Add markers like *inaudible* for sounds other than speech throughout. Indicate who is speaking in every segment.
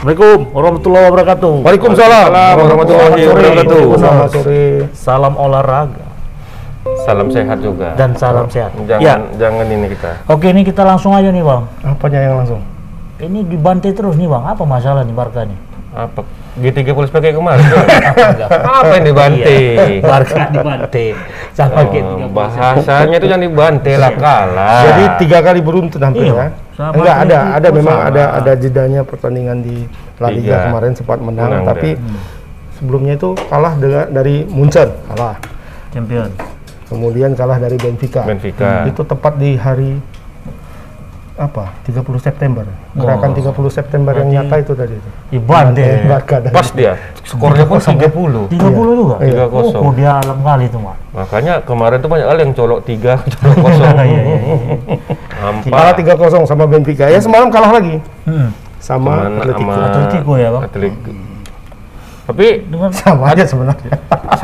Speaker 1: Assalamualaikum warahmatullahi wabarakatuh.
Speaker 2: Waalaikumsalam warahmatullahi wabarakatuh.
Speaker 1: Selamat
Speaker 2: sore.
Speaker 1: Salam olahraga
Speaker 3: Salam sehat juga.
Speaker 1: dan salam sehat.
Speaker 3: jangan
Speaker 1: Ya.
Speaker 3: jangan ini kita.
Speaker 1: Oke, ini kita langsung aja nih, Bang.
Speaker 2: Apanya yang langsung?
Speaker 1: Ini dibantai terus nih, Bang. Apa masalah nih Barca nih?
Speaker 3: Apa G30 pakai kemarin? *laughs* Apa yang dibantai?
Speaker 1: Iya, Barca dibantai. Sama
Speaker 3: Oh,
Speaker 1: gitu.
Speaker 3: bahasanya itu jangan dibantai lah kalah.
Speaker 2: Jadi tiga kali beruntun hampir
Speaker 1: Iya.
Speaker 2: ya. Enggak ada, ada memang
Speaker 3: sama.
Speaker 2: ada ada jedanya pertandingan di La Liga kemarin sempat menang,
Speaker 3: Menang,
Speaker 2: tapi
Speaker 1: Hmm.
Speaker 2: sebelumnya itu kalah dengan dari Munchen, kalah.
Speaker 1: Champion.
Speaker 2: Kemudian kalah dari Benfica.
Speaker 3: Benfica.
Speaker 2: Itu tepat di hari apa? 30 September. Gerakan
Speaker 1: Oh.
Speaker 2: 30 September yang nyata itu tadi itu.
Speaker 1: Dibantai.
Speaker 2: Barca dan
Speaker 3: Pas dia. Skornya pun 30.
Speaker 1: 30 juga?
Speaker 2: Iya.
Speaker 3: 3-0.
Speaker 1: Oh, dia alam kali itu, Mak.
Speaker 3: Makanya kemarin tuh banyak kali yang colok 3, *laughs* colok kosong. *laughs*
Speaker 1: Iya, iya, iya.
Speaker 2: Kalah 3-0 sama Benfica. Ya semalam kalah lagi
Speaker 1: Hmm.
Speaker 2: sama
Speaker 3: Cuman
Speaker 2: Atletico.
Speaker 3: sama
Speaker 1: Atletico ya, Bang?
Speaker 3: Atletico. Tapi
Speaker 1: Dengan
Speaker 2: Sama aja sebenarnya.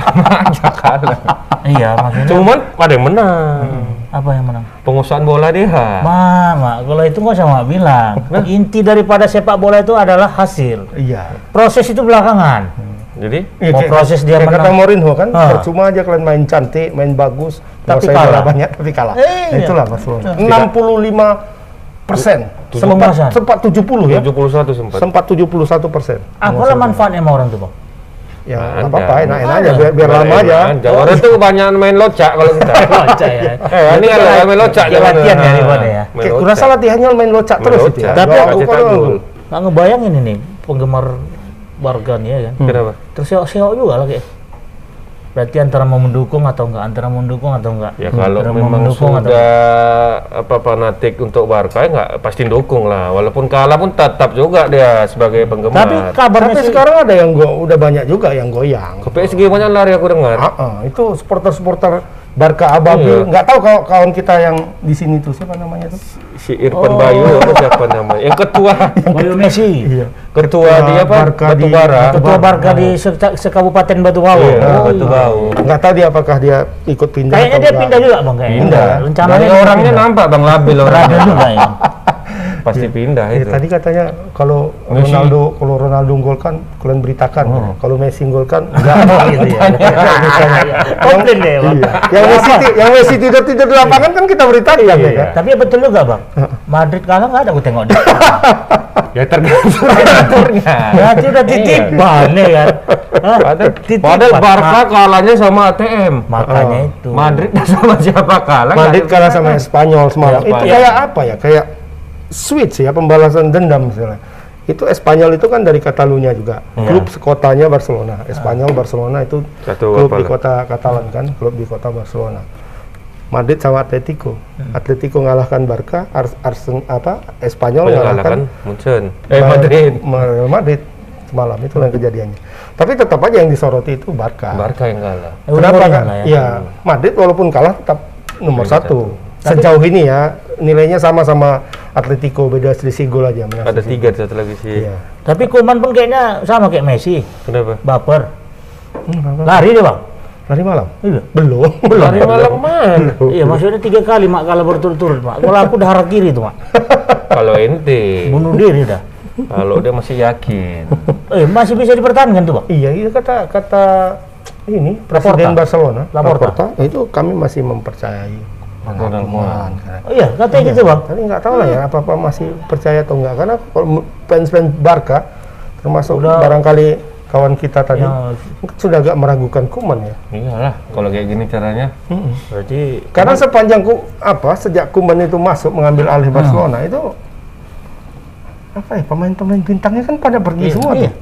Speaker 2: *laughs*
Speaker 3: aja kalah.
Speaker 1: iya, maksudnya
Speaker 3: Cuman ada yang menang.
Speaker 1: Apa yang menang?
Speaker 3: Penguasaan bola dia.
Speaker 1: Mama, kalau itu nggak sama bilang. Inti daripada sepak bola itu adalah hasil.
Speaker 2: Iya.
Speaker 1: Proses itu belakangan.
Speaker 3: Jadi
Speaker 2: Iya,
Speaker 1: Mau
Speaker 2: kayak-
Speaker 1: proses dia
Speaker 2: kayak kata
Speaker 1: menang.
Speaker 2: Mourinho kan,
Speaker 1: Ah.
Speaker 2: percuma aja kalian main cantik, main bagus,
Speaker 1: Tapi kalah.
Speaker 2: banyak tapi kalah.
Speaker 1: Eh,
Speaker 2: Nah,
Speaker 1: iya.
Speaker 2: itulah Barcelona.
Speaker 1: Betul.
Speaker 2: 65 persen. Sempat, sempat 70 ya.
Speaker 3: 71 sempat.
Speaker 2: Sempat 71 persen.
Speaker 1: Apalah manfaatnya sama orang tuh, Bang?
Speaker 2: Ya
Speaker 3: Ada.
Speaker 2: nggak apa-apa, enak-enak
Speaker 1: Ada.
Speaker 2: aja, biar, biar lama aja.
Speaker 3: Jawa tuh kebanyakan main locak kalau *laughs* kita.
Speaker 1: Locak ya.
Speaker 3: Eh, ini kalau main locak
Speaker 1: Kayak latihan ya, ya.
Speaker 2: Kurasa latihannya main locak terus itu ya.
Speaker 1: Tapi
Speaker 2: Doa
Speaker 3: aku
Speaker 2: kalau-.
Speaker 1: Nggak ngebayangin ini penggemar Barca nih ya kan.
Speaker 3: Kenapa?
Speaker 1: Terseok-seok juga lah kayak. Berarti antara mau mendukung atau enggak, antara mau mendukung atau enggak.
Speaker 3: Ya kalau
Speaker 1: Antara
Speaker 3: memang
Speaker 1: mendukung atau
Speaker 3: sudah apa fanatik untuk Barca ya nggak pasti dukung lah. Walaupun kalah pun tetap juga dia sebagai penggemar.
Speaker 1: Tapi kabarnya
Speaker 2: Tapi
Speaker 1: sih
Speaker 2: sekarang ada yang go, udah banyak juga yang goyang.
Speaker 3: ke PSG banyak lari aku dengar.
Speaker 2: Ah, ah, itu supporter-supporter Barca Ababil.
Speaker 3: Iya.
Speaker 2: Nggak tahu kalau kawan kita yang di sini tuh siapa namanya tuh?
Speaker 3: Si Irfan
Speaker 1: Oh.
Speaker 3: Bayu apa siapa namanya? Yang ketua *laughs*
Speaker 1: Bayu Messi.
Speaker 2: Iya.
Speaker 3: ketua
Speaker 2: Ketua
Speaker 3: di apa?
Speaker 2: Barca di-
Speaker 3: Batubara.
Speaker 1: Ketua Barca di se- sekabupaten Batu Bawang.
Speaker 3: Iya,
Speaker 1: Oh,
Speaker 3: Batu
Speaker 1: iya.
Speaker 3: Bau.
Speaker 2: Nggak tahu dia apakah dia ikut pindah
Speaker 1: Kayaknya dia pindah juga, Bang, kayaknya.
Speaker 2: Pindah.
Speaker 1: Rencananya
Speaker 3: orangnya
Speaker 1: pindah.
Speaker 3: nampak Bang Labil orangnya.
Speaker 1: juga ya. *laughs*
Speaker 3: Pasti pindah
Speaker 2: Ya,
Speaker 3: itu.
Speaker 2: tadi katanya kalau
Speaker 3: Messi.
Speaker 2: Ronaldo kalau Ronaldo golkan kalian beritakan. Kalau Messi golkan enggak.
Speaker 1: Oh, *laughs* gitu ya. *laughs* Komplain deh, Bang.
Speaker 2: Iya. Yang Messi yang Messi tidur tidur di lapangan kan kita beritakan ya
Speaker 3: Iya.
Speaker 2: kan.
Speaker 1: Tapi ya betul juga, Bang. Madrid kalah nggak ada aku tengok dia. *laughs*
Speaker 3: Ya tergantung aturnya.
Speaker 1: Berarti udah titipan ya kan.
Speaker 3: Padahal, padahal Barca kalahnya sama ATM.
Speaker 1: makanya itu.
Speaker 3: Madrid sama siapa kalah?
Speaker 2: Madrid kalah sama Spanyol semalam.
Speaker 3: Iya,
Speaker 2: itu kayak apa ya? Kayak switch ya pembalasan dendam misalnya. Itu Espanyol itu kan dari Catalunya juga. Klub sekotanya Barcelona. Espanyol Barcelona itu
Speaker 3: Satu
Speaker 2: klub
Speaker 3: apa
Speaker 2: di kota Katalan kan, klub di kota Barcelona. Madrid sama Atletico.
Speaker 3: Hmm.
Speaker 2: Atletico ngalahkan Barca, Ars, Arsen apa? Espanyol ngalahkan
Speaker 3: kan Munchen. Eh Madrid.
Speaker 2: Ma- Madrid semalam itu yang kejadiannya. Tapi tetap aja yang disoroti itu Barca.
Speaker 3: Barca yang kalah.
Speaker 1: Udah
Speaker 2: Kenapa kan?
Speaker 1: ya.
Speaker 2: Ya, Madrid walaupun kalah tetap nomor
Speaker 3: Nomor
Speaker 2: satu. Sejauh ini ya nilainya sama sama Atletico beda selisih gol aja. menang
Speaker 3: Ada tiga satu lagi sih.
Speaker 2: Iya.
Speaker 1: Tapi Kuman pun kayaknya sama kayak Messi.
Speaker 3: Kenapa?
Speaker 1: Baper.
Speaker 2: Hmm?
Speaker 1: Lari dia, Bang.
Speaker 2: Lari malam?
Speaker 1: Iya.
Speaker 2: Belum. *laughs*
Speaker 3: Lari malam mana?
Speaker 1: Iya, maksudnya tiga kali mak kalah berturut-turut, Mak. Kalau aku udah arah kiri tuh, Mak. *laughs*
Speaker 3: Kalau ente,
Speaker 1: Bunuh diri dah.
Speaker 3: kalau dia masih yakin. *laughs*
Speaker 1: Eh, masih bisa dipertahankan tuh, Bang.
Speaker 2: Iya, itu kata kata ini Presiden
Speaker 1: Laporta.
Speaker 2: Barcelona,
Speaker 1: Laporta.
Speaker 2: itu kami masih mempercayai Koeman.
Speaker 1: Oh iya, katanya gitu, Bang.
Speaker 2: Tapi nggak tahu lah ya apa apa masih percaya atau enggak karena kalau fans-fans Barca termasuk
Speaker 1: Udah-
Speaker 2: barangkali kawan kita tadi
Speaker 1: Ya.
Speaker 2: sudah agak meragukan Kuman ya.
Speaker 3: Iyalah, kalau kayak gini caranya.
Speaker 1: Berarti
Speaker 2: Karena sepanjang ku, apa sejak Kuman itu masuk mengambil alih Barcelona itu apa ya pemain-pemain bintangnya kan pada pergi semua
Speaker 1: iya.
Speaker 2: tuh.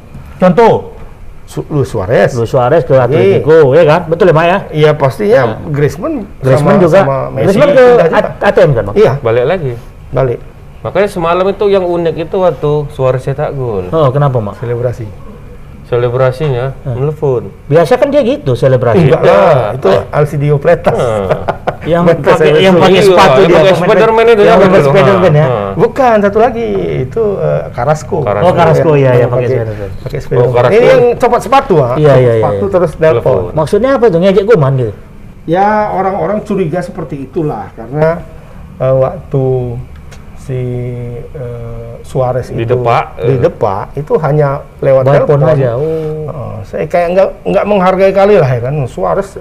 Speaker 1: Contoh,
Speaker 2: Su- Luis Suarez.
Speaker 1: Luis Suarez ke Atletico, ya kan? Betul ya, Mak ya?
Speaker 2: Iya pastinya Griezmann,
Speaker 1: Griezmann
Speaker 2: sama,
Speaker 1: juga.
Speaker 2: sama Messi
Speaker 1: Griezmann ke ATM kan, Bang?
Speaker 2: Iya,
Speaker 3: Balik lagi.
Speaker 2: balik
Speaker 3: Makanya semalam itu yang unik itu waktu suara cetak gol.
Speaker 1: Oh, kenapa, Mak?
Speaker 2: selebrasi.
Speaker 3: Selebrasinya menelpon.
Speaker 1: Biasa kan dia gitu selebrasi.
Speaker 2: Enggak lah, itu Alcidio Pletas. *laughs*
Speaker 1: Yang
Speaker 2: Main
Speaker 1: pakai yang pakai
Speaker 3: Iya,
Speaker 1: sepatu
Speaker 3: yang
Speaker 1: dia
Speaker 3: pakai Spiderman itu
Speaker 1: yang
Speaker 3: ya,
Speaker 1: pakai. Spiderman ya.
Speaker 3: Ah.
Speaker 2: Bukan satu lagi itu eh, Carrasco.
Speaker 3: Carrasco.
Speaker 1: Oh, Carrasco ya,
Speaker 2: Yang
Speaker 1: yang pakai Spiderman.
Speaker 2: Pakai Spiderman.
Speaker 3: Oh.
Speaker 2: Ini yang copot sepatu ah.
Speaker 1: Iya, iya, iya,
Speaker 2: Sepatu
Speaker 1: iya.
Speaker 2: terus.
Speaker 3: Telepon.
Speaker 1: Maksudnya apa tuh ngejek Kuman gitu?
Speaker 2: Ya orang-orang curiga seperti itulah karena eh, waktu si eh, Suarez
Speaker 3: Di
Speaker 2: itu
Speaker 3: depak,
Speaker 2: di
Speaker 3: eh.
Speaker 2: depak itu hanya lewat
Speaker 1: Telepon aja. Oh.
Speaker 2: Heeh, saya kayak nggak nggak menghargai kali lah ya kan Suarez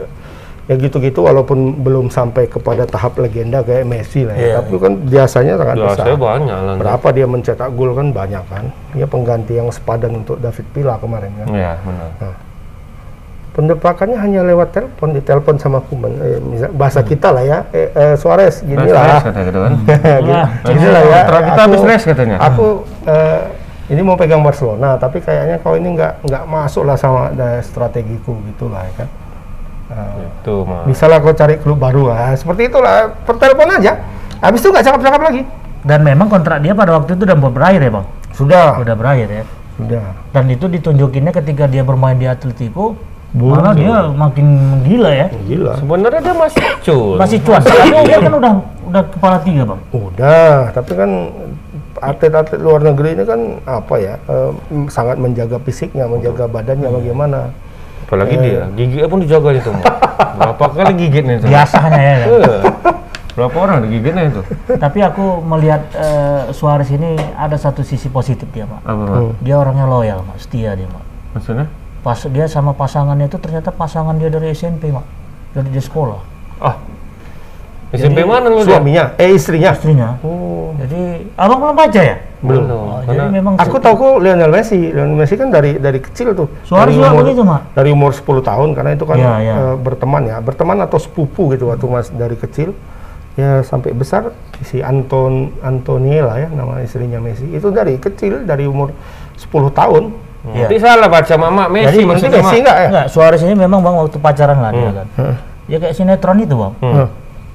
Speaker 2: ya gitu-gitu walaupun belum sampai kepada tahap legenda kayak Messi lah ya
Speaker 1: Iya,
Speaker 2: tapi kan biasanya sangat
Speaker 3: Ya,
Speaker 2: besar
Speaker 3: saya banyak lah.
Speaker 2: berapa dia mencetak gol kan banyak kan dia pengganti yang sepadan untuk David Villa kemarin kan
Speaker 3: Iya, benar.
Speaker 2: Pendepakannya hanya lewat telepon ditelepon sama Kuman eh, misal- bahasa kita lah ya. Eh, eh, Suarez gini lah.
Speaker 3: Gitu kan. *laughs*
Speaker 2: Gini lah ya.
Speaker 3: Kita
Speaker 2: aku-
Speaker 3: habis res katanya.
Speaker 2: aku eh, ini mau pegang Barcelona tapi kayaknya kalau ini nggak nggak masuk lah sama eh, strategiku gitulah ya kan. Eh,
Speaker 3: Itu mah.
Speaker 2: bisa lah kau cari klub baru lah. Seperti itulah per telepon aja. Habis itu nggak cakap-cakap lagi.
Speaker 1: Dan memang kontrak dia pada waktu itu udah mau berakhir ya bang?
Speaker 2: sudah.
Speaker 1: Udah berakhir ya.
Speaker 2: sudah.
Speaker 1: Dan itu ditunjukinnya ketika dia bermain di Atletico,
Speaker 2: Boom.
Speaker 1: malah dia makin gila ya.
Speaker 2: gila
Speaker 3: Sebenarnya dia masih cul.
Speaker 1: Masih cuan. Tapi dia kan udah udah kepala tiga bang.
Speaker 2: Udah, tapi kan atlet-atlet luar negeri ini kan apa ya eh, sangat menjaga fisiknya, menjaga badannya bagaimana.
Speaker 3: Apalagi dia, gigitnya pun dijaga itu. Mas. *laughs* Berapa kali gigitnya itu?
Speaker 1: Biasanya ya. Kan?
Speaker 3: Eh, Berapa orang digigitnya itu?
Speaker 1: Tapi aku melihat eh, Suarez ini ada satu sisi positif dia pak.
Speaker 3: Apa, Mas?
Speaker 1: Dia orangnya loyal, mak, setia dia, mak.
Speaker 3: Maksudnya?
Speaker 1: Pas dia sama pasangannya itu ternyata pasangan dia dari SMP, mak. Dari dia sekolah.
Speaker 3: Ah. SMP mana lu dia?
Speaker 2: Suaminya, eh istrinya.
Speaker 1: Istrinya.
Speaker 2: Oh.
Speaker 1: Jadi abang belum baca ya?
Speaker 3: Belum.
Speaker 1: Oh, jadi
Speaker 3: Karena
Speaker 1: memang
Speaker 2: Aku tahu kok Lionel Messi. Lionel Messi kan dari dari kecil tuh.
Speaker 1: Suarez
Speaker 2: dari
Speaker 1: juga
Speaker 2: umur,
Speaker 1: begitu, Mak.
Speaker 2: Dari umur 10 tahun karena itu kan
Speaker 1: Iya, iya.
Speaker 2: eh, berteman ya, berteman atau sepupu gitu waktu Mas dari kecil. Ya sampai besar si Anton Antoniela ya nama istrinya Messi. Itu dari kecil dari umur 10 tahun.
Speaker 1: Iya.
Speaker 3: Nanti salah baca mama Messi
Speaker 2: Jadi
Speaker 3: maksudnya
Speaker 2: Messi enggak ya?
Speaker 1: Enggak, Suarez ini memang bang waktu pacaran lah dia
Speaker 3: Hmm.
Speaker 1: kan. Dia kayak sinetron itu bang.
Speaker 2: Hah.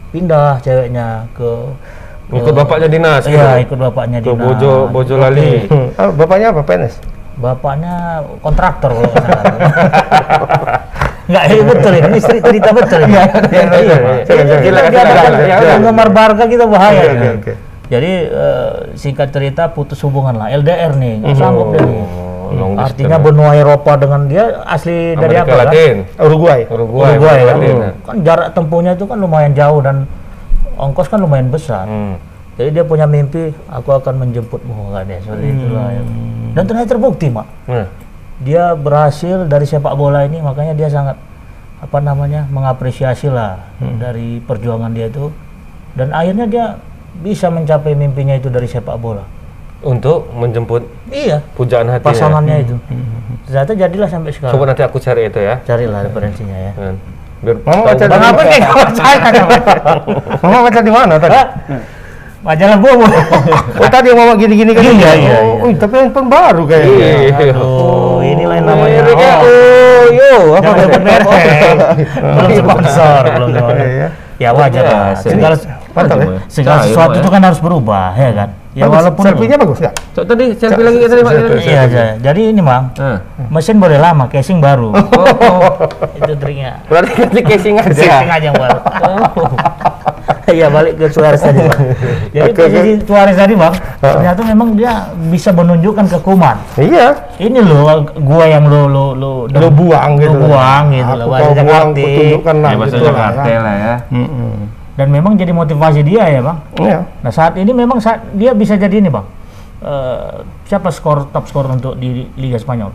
Speaker 1: Pindah ceweknya ke
Speaker 3: Ikut bapaknya dinas.
Speaker 1: Iya,
Speaker 3: gitu.
Speaker 1: ikut bapaknya
Speaker 3: Ke
Speaker 1: dinas.
Speaker 3: Bojo Bojo
Speaker 1: Oke.
Speaker 3: Lali.
Speaker 2: Hmm. *laughs* Ah, bapaknya apa PNS?
Speaker 1: Bapaknya kontraktor kalau nggak salah. *laughs* Enggak, ini betul ini, ini cerita, betul ini.
Speaker 2: iya, iya.
Speaker 1: Iya,
Speaker 2: Silakan,
Speaker 1: kita dia penggemar Barca kita bahaya.
Speaker 2: Oke, oke, oke.
Speaker 1: Jadi eh, singkat cerita putus hubungan lah, LDR nih, nggak sanggup dia nih.
Speaker 3: Oh, long
Speaker 1: Artinya
Speaker 3: distance.
Speaker 1: benua Eropa dengan dia asli dari
Speaker 3: Amerika
Speaker 1: apa kan?
Speaker 3: Latin.
Speaker 2: Uruguay.
Speaker 3: Uruguay.
Speaker 1: Uruguay
Speaker 3: Amerika
Speaker 1: kan?
Speaker 3: Latin.
Speaker 1: Kan jarak tempuhnya itu kan lumayan jauh dan ongkos kan lumayan besar.
Speaker 3: Hmm.
Speaker 1: Jadi dia punya mimpi, aku akan menjemputmu kan ya, seperti itulah. ya. Dan ternyata terbukti, Mak.
Speaker 3: Nah,
Speaker 1: Dia berhasil dari sepak bola ini, makanya dia sangat apa namanya mengapresiasi lah dari perjuangan dia itu. Dan akhirnya dia bisa mencapai mimpinya itu dari sepak bola.
Speaker 3: Untuk menjemput
Speaker 1: Iya,
Speaker 3: pujaan hati.
Speaker 1: pasangannya itu. Ternyata jadilah sampai sekarang.
Speaker 3: Coba nanti aku cari itu ya.
Speaker 1: Carilah referensinya ya.
Speaker 3: Kan. Biar
Speaker 2: Mama baca
Speaker 1: Bang
Speaker 2: di
Speaker 1: apa nih? *laughs*
Speaker 2: Mama baca di mana tadi?
Speaker 1: Majalah Bobo.
Speaker 2: Oh tadi mama gini-gini kan?
Speaker 1: Iya, iya,
Speaker 2: Oh,
Speaker 1: iya.
Speaker 2: wih, tapi handphone baru kayaknya.
Speaker 3: Iya.
Speaker 1: Oh, inilah yang namanya. Oh.
Speaker 3: oh, yo, apa
Speaker 1: belum sponsor, belum
Speaker 2: Iya, iya.
Speaker 1: Ya wajar lah.
Speaker 3: Biasa.
Speaker 1: Segala
Speaker 2: ya.
Speaker 1: segala sesuatu itu kan harus berubah, ya kan? Ya
Speaker 2: Bagus,
Speaker 1: walaupun
Speaker 2: selfie-nya bagus nggak?
Speaker 3: Cok tadi selfie lagi tadi Pak.
Speaker 1: Iya, iya. Jadi ini, Bang.
Speaker 3: Nah.
Speaker 1: Mesin boleh lama, casing baru.
Speaker 3: Oh, *laughs*
Speaker 1: itu triknya.
Speaker 3: Berarti ganti casing aja.
Speaker 1: Casing aja yang baru. Iya, balik ke Suarez tadi, Bang. Jadi
Speaker 2: oke.
Speaker 1: posisi Suarez tadi, Bang, ternyata memang dia bisa menunjukkan ke Kuman.
Speaker 2: Iya.
Speaker 1: Ini loh, gua yang lo lo lo
Speaker 2: Lo buang gitu.
Speaker 1: Lo buang gitu
Speaker 2: Aku
Speaker 1: loh.
Speaker 2: kau buang, tunjukkan lah.
Speaker 3: Ya bahasa
Speaker 2: gitu lah,
Speaker 3: Jakarta
Speaker 2: kan.
Speaker 3: lah ya.
Speaker 1: Dan memang jadi motivasi dia ya, Bang.
Speaker 2: Iya.
Speaker 1: Nah saat ini memang saat dia bisa jadi ini bang. Eh, siapa skor top skor untuk di Liga Spanyol?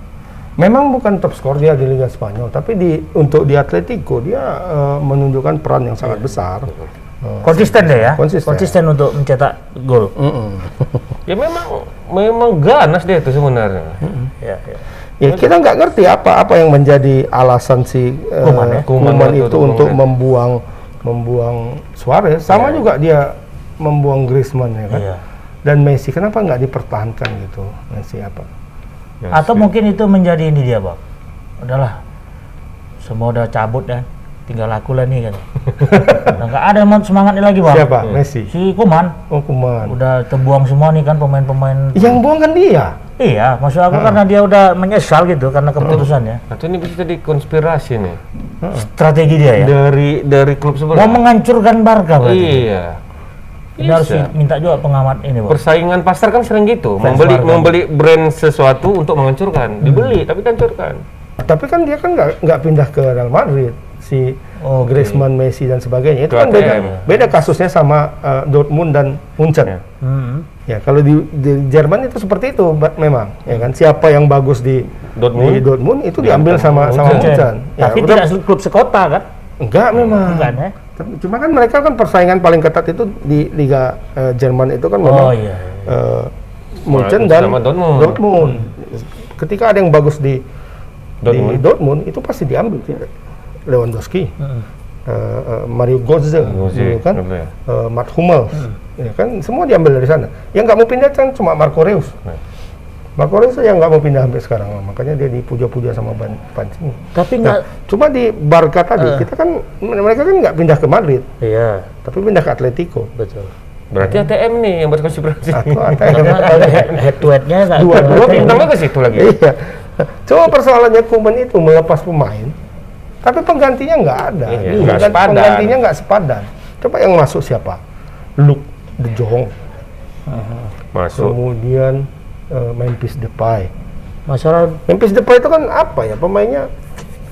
Speaker 2: Memang bukan top skor dia di Liga Spanyol, tapi di untuk di Atletico dia eh, menunjukkan peran yang sangat besar. Eh,
Speaker 1: Konsisten deh ya.
Speaker 2: Konsisten.
Speaker 1: untuk mencetak gol. *laughs*
Speaker 3: Ya memang memang ganas dia itu sebenarnya.
Speaker 1: Ya, ya.
Speaker 2: Ya kita nggak ngerti apa apa yang menjadi alasan si eh,
Speaker 1: Koeman ya?
Speaker 2: Koeman
Speaker 3: Koeman
Speaker 2: itu
Speaker 3: itu,
Speaker 2: untuk membuang membuang Suarez. Sama juga dia membuang Griezmann ya kan.
Speaker 1: Iya.
Speaker 2: Dan Messi kenapa nggak dipertahankan gitu? Messi apa?
Speaker 3: Ya,
Speaker 1: Atau
Speaker 3: sih.
Speaker 1: mungkin itu menjadi ini dia bang. Udahlah, semua udah cabut dan tinggal aku lah nih kan. *laughs* Nah, nggak ada emang semangatnya lagi bang.
Speaker 2: Siapa? Messi.
Speaker 1: Si Kuman
Speaker 2: Oh Koeman.
Speaker 1: udah terbuang semua nih kan pemain-pemain.
Speaker 2: Yang buang kan dia.
Speaker 1: Iya, maksud aku karena dia udah menyesal gitu karena keputusannya.
Speaker 3: Atau ini bisa jadi konspirasi nih
Speaker 1: Strategi dia ya.
Speaker 3: dari dari klub
Speaker 1: Mau
Speaker 3: sebelah.
Speaker 1: menghancurkan Barca berarti.
Speaker 3: Iya.
Speaker 1: Ini harus minta juga pengamat ini, Bang.
Speaker 3: Persaingan pasar kan sering gitu,
Speaker 1: Fans
Speaker 3: membeli
Speaker 1: Barca.
Speaker 3: membeli brand sesuatu untuk menghancurkan, dibeli tapi dihancurkan.
Speaker 2: Tapi kan dia kan nggak nggak pindah ke Real Madrid. Si
Speaker 1: Oke.
Speaker 2: Griezmann, Messi dan sebagainya. Itu kan beda,
Speaker 3: ATM.
Speaker 2: beda kasusnya sama eh, Dortmund dan Munchen.
Speaker 3: Ya.
Speaker 1: Hmm.
Speaker 2: Ya, kalau di, di Jerman itu seperti itu memang, ya kan. Siapa yang bagus di
Speaker 3: Dortmund?
Speaker 2: di Dortmund itu diambil sama sama
Speaker 3: Munchen.
Speaker 2: Munchen. Ya,
Speaker 1: Tapi
Speaker 2: udah-
Speaker 1: tidak klub sekota kan?
Speaker 2: enggak memang.
Speaker 1: Bukan ya?
Speaker 2: Tapi- Cuma kan mereka kan persaingan paling ketat itu di Liga eh, Jerman itu kan memang
Speaker 1: Oh iya.
Speaker 2: eh, Munchen
Speaker 3: Sama
Speaker 2: dan
Speaker 3: Dortmund.
Speaker 2: Dortmund. Ketika ada yang bagus di
Speaker 3: Dortmund.
Speaker 2: di Dortmund itu pasti diambil. Lewandowski,
Speaker 1: Hmm.
Speaker 2: eh, eh, Mario Götze, dulu kan,
Speaker 3: betul ya.
Speaker 2: eh, Matt Hummels, ya kan semua diambil dari sana. Yang nggak mau pindah kan cuma Marco Reus.
Speaker 3: Nah.
Speaker 2: Marco Reus yang nggak mau pindah sampai sekarang, makanya dia dipuja-puja sama Ban Pancing.
Speaker 1: Tapi
Speaker 2: Nah,
Speaker 1: nggak.
Speaker 2: cuma di Barca tadi
Speaker 1: Eh.
Speaker 2: kita kan mereka kan nggak pindah ke Madrid,
Speaker 1: Iya,
Speaker 2: tapi pindah ke Atletico.
Speaker 1: betul.
Speaker 3: Berarti ATM nih yang berkonspirasi.
Speaker 2: ATM.
Speaker 1: kalau *laughs* head, to headnya nggak
Speaker 2: Dua-
Speaker 1: ke-
Speaker 3: Dua bintangnya ke situ lagi.
Speaker 2: Iya. Cuma persoalannya Kuman itu melepas pemain, tapi penggantinya nggak ada.
Speaker 3: Iya,
Speaker 2: Pengganti-
Speaker 3: nggak sepadan.
Speaker 2: Penggantinya nggak sepadan. Coba yang masuk siapa? Luke De Jong,
Speaker 3: Masuk.
Speaker 2: kemudian eh, Memphis Depay.
Speaker 1: Masalah
Speaker 2: Memphis Depay itu kan apa ya pemainnya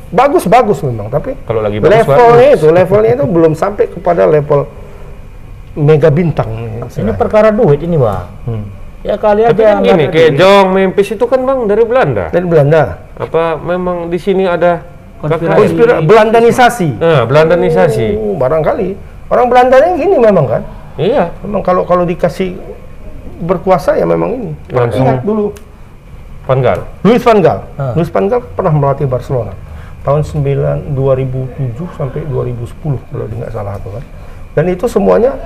Speaker 2: bagus-bagus memang, tapi
Speaker 3: Kalau lagi bagus,
Speaker 2: levelnya
Speaker 3: bagus.
Speaker 2: itu levelnya itu belum sampai kepada level mega bintang.
Speaker 1: ini perkara duit ini bang.
Speaker 2: Hmm.
Speaker 1: Ya kali
Speaker 3: Tapi
Speaker 1: aja
Speaker 3: kan gini, kayak Jong, Memphis itu kan bang dari Belanda.
Speaker 2: dari Belanda.
Speaker 3: Apa memang di sini ada
Speaker 1: Konspirasi.
Speaker 2: Konspira Belandanisasi.
Speaker 3: Nah, Belandanisasi.
Speaker 2: Oh, barangkali orang Belandanya gini memang kan.
Speaker 3: Iya.
Speaker 2: Memang kalau kalau dikasih berkuasa ya memang ini.
Speaker 3: Langsung.
Speaker 2: Ingat dulu
Speaker 3: Van Gaal.
Speaker 2: Luis van Gaal.
Speaker 1: Ah.
Speaker 2: Luis van Gaal pernah melatih Barcelona tahun 9 2007 sampai 2010 kalau nggak salah itu kan. Dan itu semuanya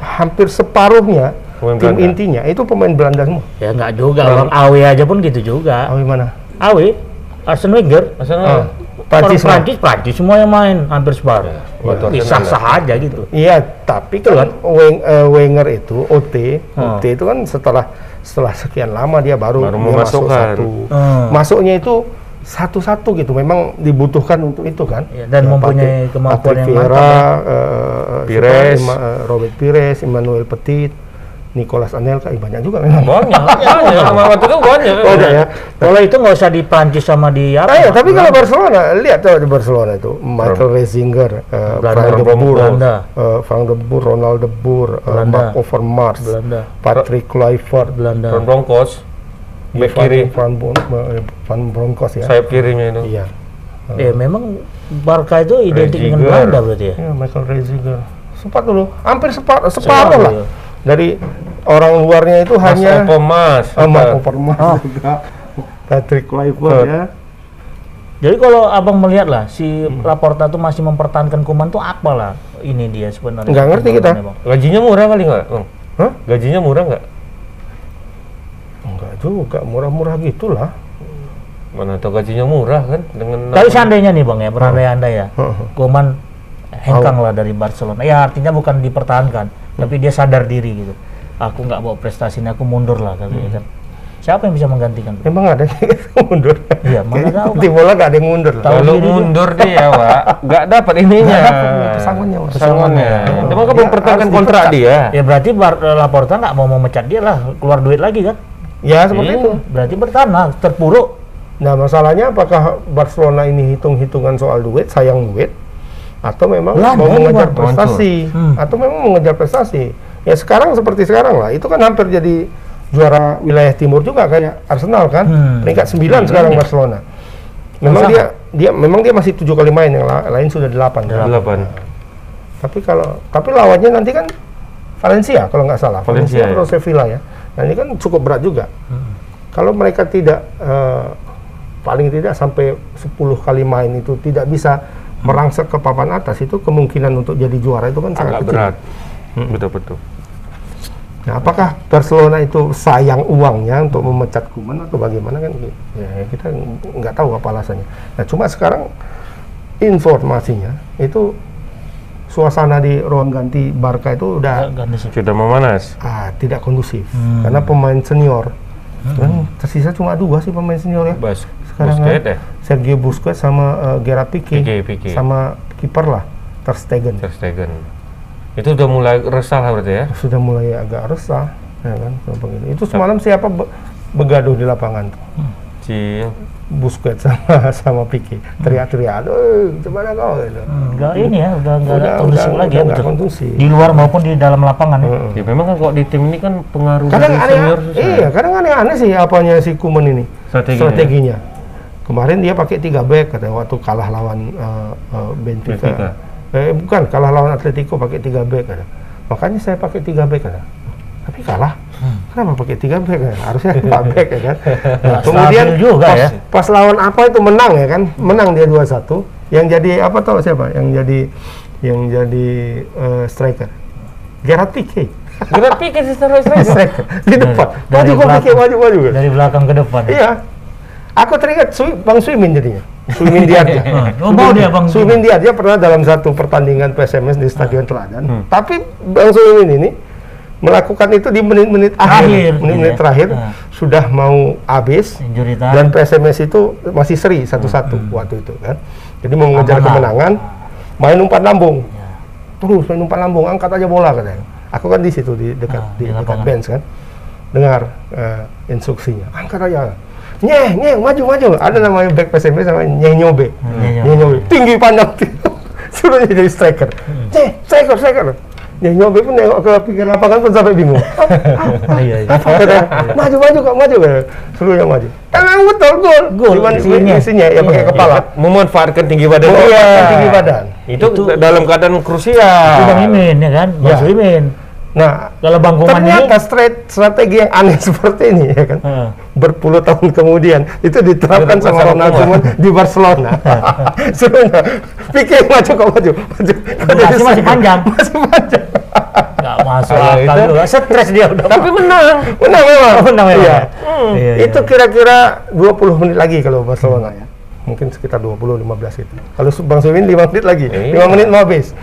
Speaker 2: hampir separuhnya
Speaker 3: Pemain
Speaker 2: tim
Speaker 3: Belanda.
Speaker 2: intinya itu pemain Belanda semua.
Speaker 1: Ya nggak juga, orang Awe aja pun gitu juga.
Speaker 2: Oh, mana?
Speaker 1: Awe, Arsene Wenger,
Speaker 3: Arsenal.
Speaker 2: Ah, Prancis
Speaker 1: orang. Prancis, Prancis semua yang main hampir separuh.
Speaker 3: waktu
Speaker 1: Ya,
Speaker 3: Arsenal
Speaker 1: sah-sah aja gitu.
Speaker 2: Iya, tapi kan Weng- eh, Wenger itu OT,
Speaker 1: Ah.
Speaker 2: OT itu kan setelah setelah sekian lama dia baru,
Speaker 3: Baru
Speaker 2: dia masuk
Speaker 3: memasukkan.
Speaker 2: satu.
Speaker 1: Hmm.
Speaker 2: Masuknya itu satu-satu gitu, memang dibutuhkan untuk itu kan.
Speaker 1: Iya, dan mempunyai
Speaker 2: Patrick-
Speaker 1: kemampuan
Speaker 2: Patrick
Speaker 1: yang
Speaker 2: Vieira,
Speaker 1: mantap,
Speaker 2: eh,
Speaker 3: Pires.
Speaker 2: siapa, Ima- eh, Robert Pires, Emmanuel Petit, Nicolas Anelka, eh, banyak juga memang. *laughs*
Speaker 3: Banyak, banyak. Sama waktu itu banyak.
Speaker 2: Banyak ya.
Speaker 1: Kalau itu nggak usah di Prancis sama di apa?
Speaker 2: Ah, iya, tapi kalau. Barcelona, lihat tuh di Barcelona itu Michael Reisinger, eh,
Speaker 1: Belanda,
Speaker 2: Frank de Boer,
Speaker 1: Belanda.
Speaker 2: eh, Frank de Boer, Ronald de Boer, eh,
Speaker 1: Belanda.
Speaker 2: Mark Overmars,
Speaker 1: Belanda,
Speaker 2: Patrick Kluivert,
Speaker 1: Belanda.
Speaker 3: Van Broncos. Back kiri.
Speaker 2: Van, eh, Van Bronckhorst ya.
Speaker 3: Sayap kirinya itu.
Speaker 2: Iya.
Speaker 1: Ya memang Barca itu identik dengan. Belanda berarti ya.
Speaker 2: Iya, Michael Reisinger. Sempat dulu, hampir separuh, separuh lah.
Speaker 1: ya.
Speaker 2: Dari orang luarnya itu
Speaker 3: Mas
Speaker 2: hanya
Speaker 3: Opo Mas.
Speaker 2: Ah, Mark
Speaker 3: Kita-
Speaker 2: Overmars
Speaker 1: Oh.
Speaker 2: juga. Patrick Kluivert ya.
Speaker 1: Jadi kalau abang melihat lah si Laporta tuh masih mempertahankan Kuman tuh apalah ini dia sebenarnya.
Speaker 2: Nggak ngerti kita.
Speaker 1: Bang.
Speaker 3: Gajinya murah kali nggak? Bang?
Speaker 2: Hah?
Speaker 3: Gajinya murah nggak?
Speaker 2: Enggak juga, murah-murah gitulah.
Speaker 3: Mana tahu gajinya murah kan dengan
Speaker 1: Tapi seandainya nih bang ya, berandai-andai ya,
Speaker 2: Heeh.
Speaker 1: Kuman hengkang lah dari Barcelona. Ya artinya bukan dipertahankan, tapi dia sadar diri gitu. Aku nggak bawa prestasi ini, aku mundur lah katanya kan. Siapa yang bisa menggantikan?
Speaker 2: Emang ada yang *laughs* mundur?
Speaker 1: Iya, mana tahu.
Speaker 2: Tim bola gak ada yang mundur.
Speaker 1: Tahu
Speaker 3: Kalau
Speaker 1: dia.
Speaker 3: mundur dia, Pak, nggak dapat ininya.
Speaker 2: Dapat, pesangonnya.
Speaker 3: Pesangonnya. Kan
Speaker 2: Dia
Speaker 3: mempertahankan
Speaker 2: harus
Speaker 3: kontrak dia.
Speaker 1: Ya berarti Bar- Laporta nggak mau memecat dia lah, keluar duit lagi kan?
Speaker 2: Ya seperti
Speaker 3: Iya.
Speaker 2: itu.
Speaker 1: Berarti bertahan lah, terpuruk.
Speaker 2: Nah masalahnya apakah Barcelona ini hitung-hitungan soal duit, sayang duit, atau memang
Speaker 1: Lah,
Speaker 2: mau mengejar prestasi,
Speaker 1: Hmm.
Speaker 2: atau memang mengejar prestasi. Ya sekarang seperti sekarang lah, itu kan hampir jadi juara wilayah timur juga kayak Arsenal kan,
Speaker 1: Hmm.
Speaker 2: peringkat 9 sekarang Barcelona. Memang
Speaker 1: Masa?
Speaker 2: dia dia memang dia masih tujuh kali main, yang la- lain sudah delapan.
Speaker 3: Delapan.
Speaker 2: Tapi kalau tapi lawannya nanti kan Valencia kalau nggak salah.
Speaker 3: Valencia,
Speaker 2: Valencia,
Speaker 3: ya.
Speaker 2: atau Sevilla ya. Nah ini kan cukup berat juga. Kalau mereka tidak eh, paling tidak sampai 10 kali main itu tidak bisa merangsek ke papan atas itu kemungkinan untuk jadi juara itu kan sangat
Speaker 3: Agak
Speaker 2: kecil.
Speaker 3: berat. Betul betul.
Speaker 2: Nah, apakah Barcelona itu sayang uangnya untuk memecat Kuman atau bagaimana kan? Ya, kita nggak tahu apa alasannya. Nah, cuma sekarang informasinya itu suasana di ruang ganti Barca itu udah.
Speaker 3: Sudah memanas.
Speaker 2: ah, tidak kondusif
Speaker 1: Hmm.
Speaker 2: karena pemain senior kan tersisa cuma dua sih pemain senior ya.
Speaker 3: Bas.
Speaker 2: Sekarang
Speaker 3: Busquets
Speaker 2: kan
Speaker 3: ya.
Speaker 2: Sergio Busquets sama eh, Gerard Pique,
Speaker 3: Pique, Pique.
Speaker 2: sama kiper lah Ter Stegen
Speaker 3: Ter Stegen. Itu udah mulai resah lah berarti ya.
Speaker 2: sudah mulai agak resah ya kan begini. itu semalam siapa be- begaduh di lapangan tuh?
Speaker 3: Si
Speaker 2: Busquets sama *laughs* sama Pique teriak-teriak, aduh gimana kau gitu.
Speaker 1: Enggak ini ya, udah enggak ada
Speaker 2: Udah-
Speaker 1: kondusif
Speaker 2: udah-
Speaker 1: lagi
Speaker 2: udah
Speaker 1: ya
Speaker 2: nggak
Speaker 1: betul.
Speaker 2: kondusif.
Speaker 1: Di luar maupun di dalam lapangan ya.
Speaker 2: Heeh.
Speaker 3: Ya memang kan kalau di tim ini kan pengaruh
Speaker 2: Kadang
Speaker 3: dari
Speaker 2: aneh,
Speaker 3: senior susah.
Speaker 2: iya, kadang aneh-aneh sih apanya si Kuman ini.
Speaker 3: Strateginya.
Speaker 2: Strateginya. Kemarin dia pakai tiga back katanya waktu kalah lawan eh, eh, Benfica.
Speaker 3: Benfica.
Speaker 2: Eh bukan, kalah lawan Atletico pakai tiga back katanya. Makanya saya pakai tiga back katanya. Tapi kalah. Kenapa pakai tiga back ya? Harusnya *laughs* empat back ya kan. Nah, kemudian
Speaker 1: juga
Speaker 2: pas,
Speaker 1: ya.
Speaker 2: pas lawan apa itu menang ya kan? Menang dia 2-1. Yang jadi apa tahu siapa? Yang jadi yang jadi eh, striker. Gerard Pique.
Speaker 3: Gerard Pique secara *laughs* striker.
Speaker 2: striker di depan.
Speaker 1: Dari
Speaker 2: Maju kok. Pique maju maju.
Speaker 1: Dari belakang ke depan. ya.
Speaker 2: Iya. Aku teringat Sui, Bang Suimin jadinya. Suimin Diarja. *laughs*
Speaker 1: Oh, mau dia Bang
Speaker 2: Diarja pernah dalam satu pertandingan PSMS di Stadion Teladan.
Speaker 1: Hmm.
Speaker 2: Tapi Bang Suimin ini melakukan itu di menit-menit akhir,
Speaker 1: Akhir,
Speaker 2: menit-menit
Speaker 1: iya.
Speaker 2: terakhir
Speaker 1: Ah.
Speaker 2: sudah mau habis dan PSMS itu masih seri satu-satu waktu itu kan. Jadi mau mengejar
Speaker 1: Amanah.
Speaker 2: kemenangan, main umpan lambung.
Speaker 1: Ya.
Speaker 2: Terus main umpan lambung, angkat aja bola katanya. Aku kan di situ di dekat
Speaker 1: Ah,
Speaker 2: di,
Speaker 1: di
Speaker 2: dekat bench kan. Dengar eh, instruksinya, angkat aja. Nyeh, nyeh, maju, maju. Ada namanya back PSMS namanya Nyeh Nyobe.
Speaker 1: Nyeh Nyobe.
Speaker 2: Nyeh Nyobe. Tinggi panjang. *laughs* Suruh dia jadi striker.
Speaker 1: Hmm.
Speaker 2: Nyeh, striker, striker. Nyeh Nyobe pun nengok ke pinggir lapangan pun sampai bingung. *laughs*
Speaker 1: Iya, iya.
Speaker 2: Apa katanya? Maju, maju kok, maju. yang maju. Emang betul, gol.
Speaker 1: Gol,
Speaker 2: Cuman
Speaker 1: isinya.
Speaker 2: isinya ya pakai
Speaker 1: Iya.
Speaker 2: kepala.
Speaker 3: Memanfaatkan tinggi badan.
Speaker 2: Iya, tinggi badan.
Speaker 3: Itu,
Speaker 1: Itu-
Speaker 3: dalam keadaan krusial.
Speaker 1: Itu Bang Imin ya kan? Bang
Speaker 2: Ya. Nah,
Speaker 1: Kalau Bang Kuman ini
Speaker 2: ternyata strat- strategi yang aneh *laughs* seperti ini ya kan
Speaker 1: Heeh.
Speaker 2: berpuluh tahun kemudian itu diterapkan sama Ronald
Speaker 3: Koeman. *laughs*
Speaker 2: Di Barcelona *laughs* sebenarnya pikir maju kok maju maju
Speaker 1: Durasi masih panjang.
Speaker 2: masih panjang
Speaker 1: masuk akal
Speaker 3: itu-
Speaker 1: juga. Stres dia udah.
Speaker 3: Tapi menang.
Speaker 2: menang memang
Speaker 1: Oh, menang memang
Speaker 2: iya.
Speaker 1: ya? Iya,
Speaker 2: itu
Speaker 1: iya.
Speaker 2: kira-kira 20 menit lagi kalau Barcelona ya mungkin sekitar 20 15 itu kalau Bang Suwin 5 menit lagi
Speaker 3: Iya.
Speaker 2: 5 menit mau habis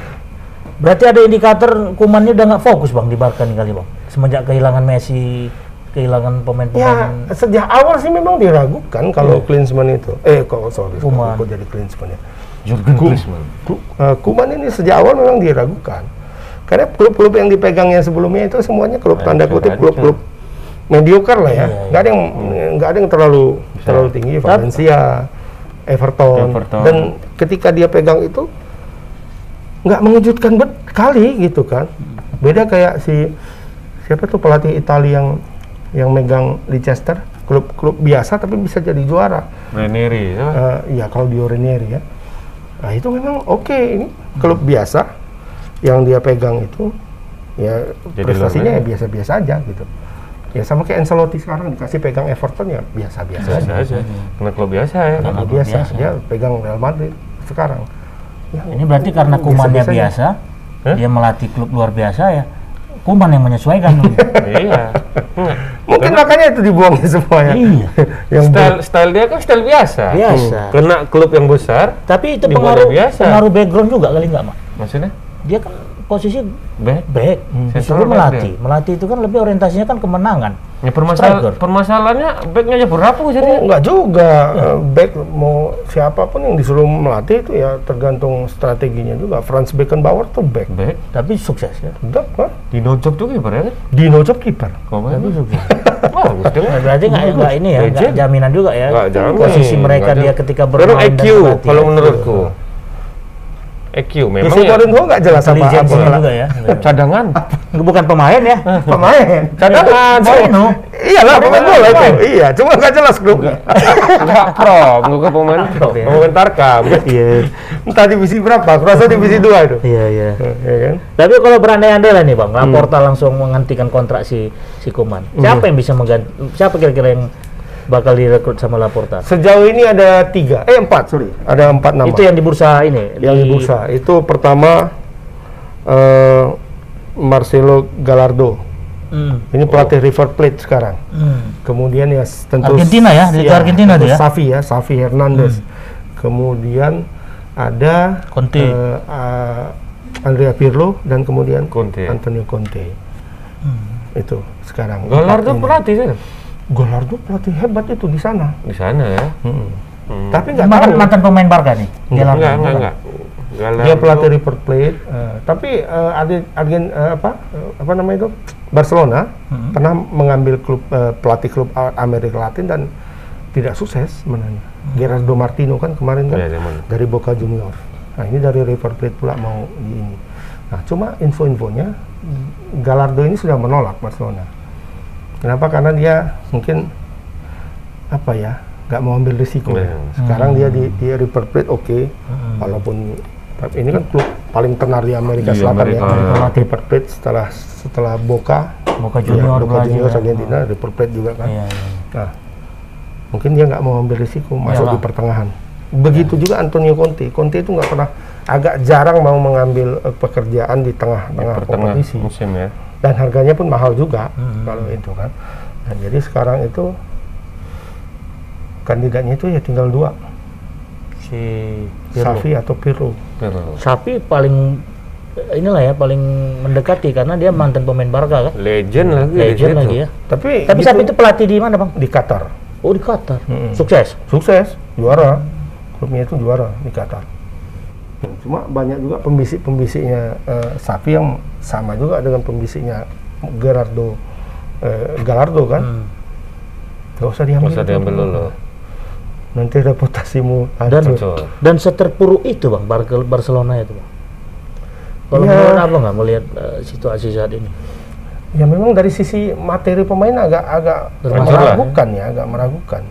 Speaker 1: Berarti ada indikator kumannya udah nggak fokus bang di Barca nih kali bang. Semenjak kehilangan Messi, kehilangan
Speaker 2: Ya,
Speaker 1: pemain-pemain.
Speaker 2: sejak awal sih memang diragukan kalau Klinsmann itu. Eh, kok sorry,
Speaker 1: Koeman.
Speaker 2: kok jadi Klinsmann ya.
Speaker 3: Jurgen Klinsmann.
Speaker 2: Eh, Koeman ini sejak awal memang diragukan. Karena klub-klub yang dipegangnya sebelumnya itu semuanya klub tanda
Speaker 3: Hancur,
Speaker 2: kutip klub-klub mediocre lah ya.
Speaker 1: Iya, iya.
Speaker 2: Nggak ada yang nggak ada yang terlalu terlalu tinggi. Valencia, Everton.
Speaker 3: Everton.
Speaker 2: Dan ketika dia pegang itu nggak mengejutkan bet kali gitu kan. Beda kayak si siapa tuh pelatih Italia yang yang megang Leicester, klub-klub biasa tapi bisa jadi juara.
Speaker 3: Ranieri. ya.
Speaker 2: Eh, iya kalau di Ranieri ya. Nah itu memang oke ini klub biasa yang dia pegang itu ya
Speaker 3: Jadi
Speaker 2: prestasinya ya biasa-biasa aja gitu. Ya sama kayak Ancelotti sekarang dikasih pegang Everton ya biasa-biasa
Speaker 3: Biasa
Speaker 2: aja.
Speaker 3: aja. Karena klub biasa ya.
Speaker 2: Karena
Speaker 1: Klub
Speaker 2: biasa.
Speaker 1: biasa.
Speaker 2: dia pegang Real Madrid sekarang. Ya,
Speaker 1: Ini berarti karena kumannya
Speaker 2: biasa-biasa
Speaker 1: biasa,
Speaker 3: Hah?
Speaker 1: dia melatih klub luar biasa ya. Kuman yang menyesuaikan. dulu. *laughs*
Speaker 3: Iya.
Speaker 2: Mungkin makanya itu dibuangnya semua ya.
Speaker 1: Iya. *laughs*
Speaker 2: yang
Speaker 3: Style style dia kan style biasa.
Speaker 1: Biasa.
Speaker 3: Kena klub yang besar.
Speaker 1: Tapi itu pengaruh
Speaker 3: biasa.
Speaker 1: pengaruh background juga kali nggak mak?
Speaker 3: Maksudnya?
Speaker 1: Dia kan posisi
Speaker 3: Back.
Speaker 1: back,
Speaker 3: Central
Speaker 1: disuruh
Speaker 3: back
Speaker 1: melatih. Melatih itu kan lebih orientasinya kan kemenangan.
Speaker 3: Ya permasal
Speaker 1: Striker.
Speaker 3: permasalahannya backnya aja berapa
Speaker 2: Oh,
Speaker 3: jadi?
Speaker 2: enggak juga. Eh, Back mau siapa pun yang disuruh melatih itu ya tergantung strateginya juga. Franz Beckenbauer tuh back.
Speaker 3: Back.
Speaker 1: Tapi sukses ya.
Speaker 2: Udah, Pak.
Speaker 3: Di nojok tuh kiper ya kan?
Speaker 2: Dino Job kiper.
Speaker 1: Tapi sukses. *laughs* Nah, berarti nggak nggak ini ya, nggak jaminan juga ya.
Speaker 3: Nggak jamin.
Speaker 1: Posisi mereka dia ketika bermain
Speaker 3: EQ
Speaker 1: dan berlatih.
Speaker 3: kalau menurutku. EQ memang
Speaker 2: Jesse
Speaker 3: ya.
Speaker 2: Mourinho nggak jelas apa apa
Speaker 1: juga ya. *laughs*
Speaker 3: Cadangan.
Speaker 1: Bukan pemain ya. *laughs*
Speaker 2: pemain.
Speaker 3: Cadangan.
Speaker 1: Mourinho.
Speaker 2: Iyalah pemain bola itu. Iya, cuma nggak jelas klubnya.
Speaker 3: Enggak pro, enggak pemain pro. Pemain Tarkam.
Speaker 1: Iya.
Speaker 2: Entah divisi berapa? Aku rasa divisi 2 itu.
Speaker 1: Iya, iya.
Speaker 2: Ya kan?
Speaker 1: Tapi kalau berandai-andai lah nih bang, Laporta langsung menghentikan kontrak si si Kuman. Siapa yang bisa mengganti? Siapa kira-kira yang bakal direkrut sama Laporta?
Speaker 2: Sejauh ini ada tiga, eh empat sorry, ada empat nama.
Speaker 1: Itu yang di bursa ini.
Speaker 2: yang di bursa. Itu pertama eh, Marcelo Gallardo.
Speaker 1: Hmm.
Speaker 2: Ini pelatih River Plate sekarang.
Speaker 1: Hmm.
Speaker 2: Kemudian ya tentu
Speaker 1: Argentina ya, Liga Argentina
Speaker 2: tentu
Speaker 1: dia.
Speaker 2: Safi ya, Safi Hernandez. Kemudian ada
Speaker 1: Conte.
Speaker 2: eh, ah, Andrea Pirlo dan kemudian
Speaker 3: Conte.
Speaker 2: Antonio Conte. Itu sekarang.
Speaker 3: Gallardo pelatih kan?
Speaker 2: Gallardo pelatih hebat itu di sana.
Speaker 3: Di sana ya.
Speaker 2: Mm-mm.
Speaker 3: Hmm.
Speaker 2: Tapi nggak tahu.
Speaker 1: mantan pemain Barca nih. Gallardo.
Speaker 3: Enggak, enggak, enggak. Gallardo.
Speaker 2: Dia pelatih River Plate, eh, tapi ada Argen eh, apa eh, apa namanya itu Barcelona
Speaker 1: Hmm.
Speaker 2: pernah mengambil klub eh, pelatih klub Amerika Latin dan tidak sukses sebenarnya. Gerardo Martino kan kemarin kan
Speaker 3: zaman.
Speaker 2: dari Boca Junior. Nah ini dari River Plate pula mau di ini. Nah cuma info-infonya Gallardo ini sudah menolak Barcelona. Kenapa? Karena dia mungkin apa ya nggak mau ambil risiko.
Speaker 3: Iya.
Speaker 2: Sekarang dia di, di River Plate oke, walaupun tapi ini kan klub paling tenar di Amerika
Speaker 3: Di
Speaker 2: Selatan
Speaker 3: Amerika,
Speaker 2: ya.
Speaker 3: ya.
Speaker 2: River Plate setelah setelah Boca,
Speaker 1: Boca
Speaker 2: ya,
Speaker 1: Junior,
Speaker 2: Boca
Speaker 1: Brazil,
Speaker 2: Junior
Speaker 1: ya.
Speaker 2: Argentina, River Plate juga kan.
Speaker 1: Iya, iya.
Speaker 2: Nah, mungkin dia nggak mau ambil risiko masuk
Speaker 1: Iyalah.
Speaker 2: di pertengahan. Begitu juga Antonio Conte. Conte itu nggak pernah agak jarang mau mengambil eh, pekerjaan di tengah-tengah kompetisi
Speaker 3: musim ya.
Speaker 2: Dan harganya pun mahal juga
Speaker 1: Hmm.
Speaker 2: kalau itu kan. Nah, jadi sekarang itu kandidatnya itu ya tinggal dua,
Speaker 1: Si Pirlo.
Speaker 2: Safi atau Pirlo.
Speaker 3: Pirlo.
Speaker 1: Sapi paling inilah ya paling mendekati karena dia mantan pemain Barca kan.
Speaker 3: Legend lagi.
Speaker 1: Legend lagi ya.
Speaker 2: Tapi
Speaker 1: Tapi
Speaker 2: gitu,
Speaker 1: Sapi itu pelatih di mana, Bang?
Speaker 2: di Qatar.
Speaker 1: Oh, di Qatar.
Speaker 2: Mm-mm.
Speaker 1: Sukses.
Speaker 2: Sukses, juara. Klubnya itu juara di Qatar. Cuma banyak juga pembisik-pembisiknya eh, Safi yang sama juga dengan pembisiknya Gerardo eh, Gallardo kan.
Speaker 1: Hmm.
Speaker 2: Gak usah diambil.
Speaker 3: Nggak usah diambil dulu.
Speaker 2: Nanti reputasimu
Speaker 1: Dan
Speaker 2: hancur.
Speaker 3: Betul.
Speaker 1: dan seterpuruk itu, Bang, Bar- Barcelona itu, Bang. Kalau
Speaker 2: Ya.
Speaker 1: menurut apa nggak melihat eh, situasi saat ini?
Speaker 2: Ya memang dari sisi materi pemain agak agak
Speaker 3: lah,
Speaker 2: meragukan ya, agak meragukan.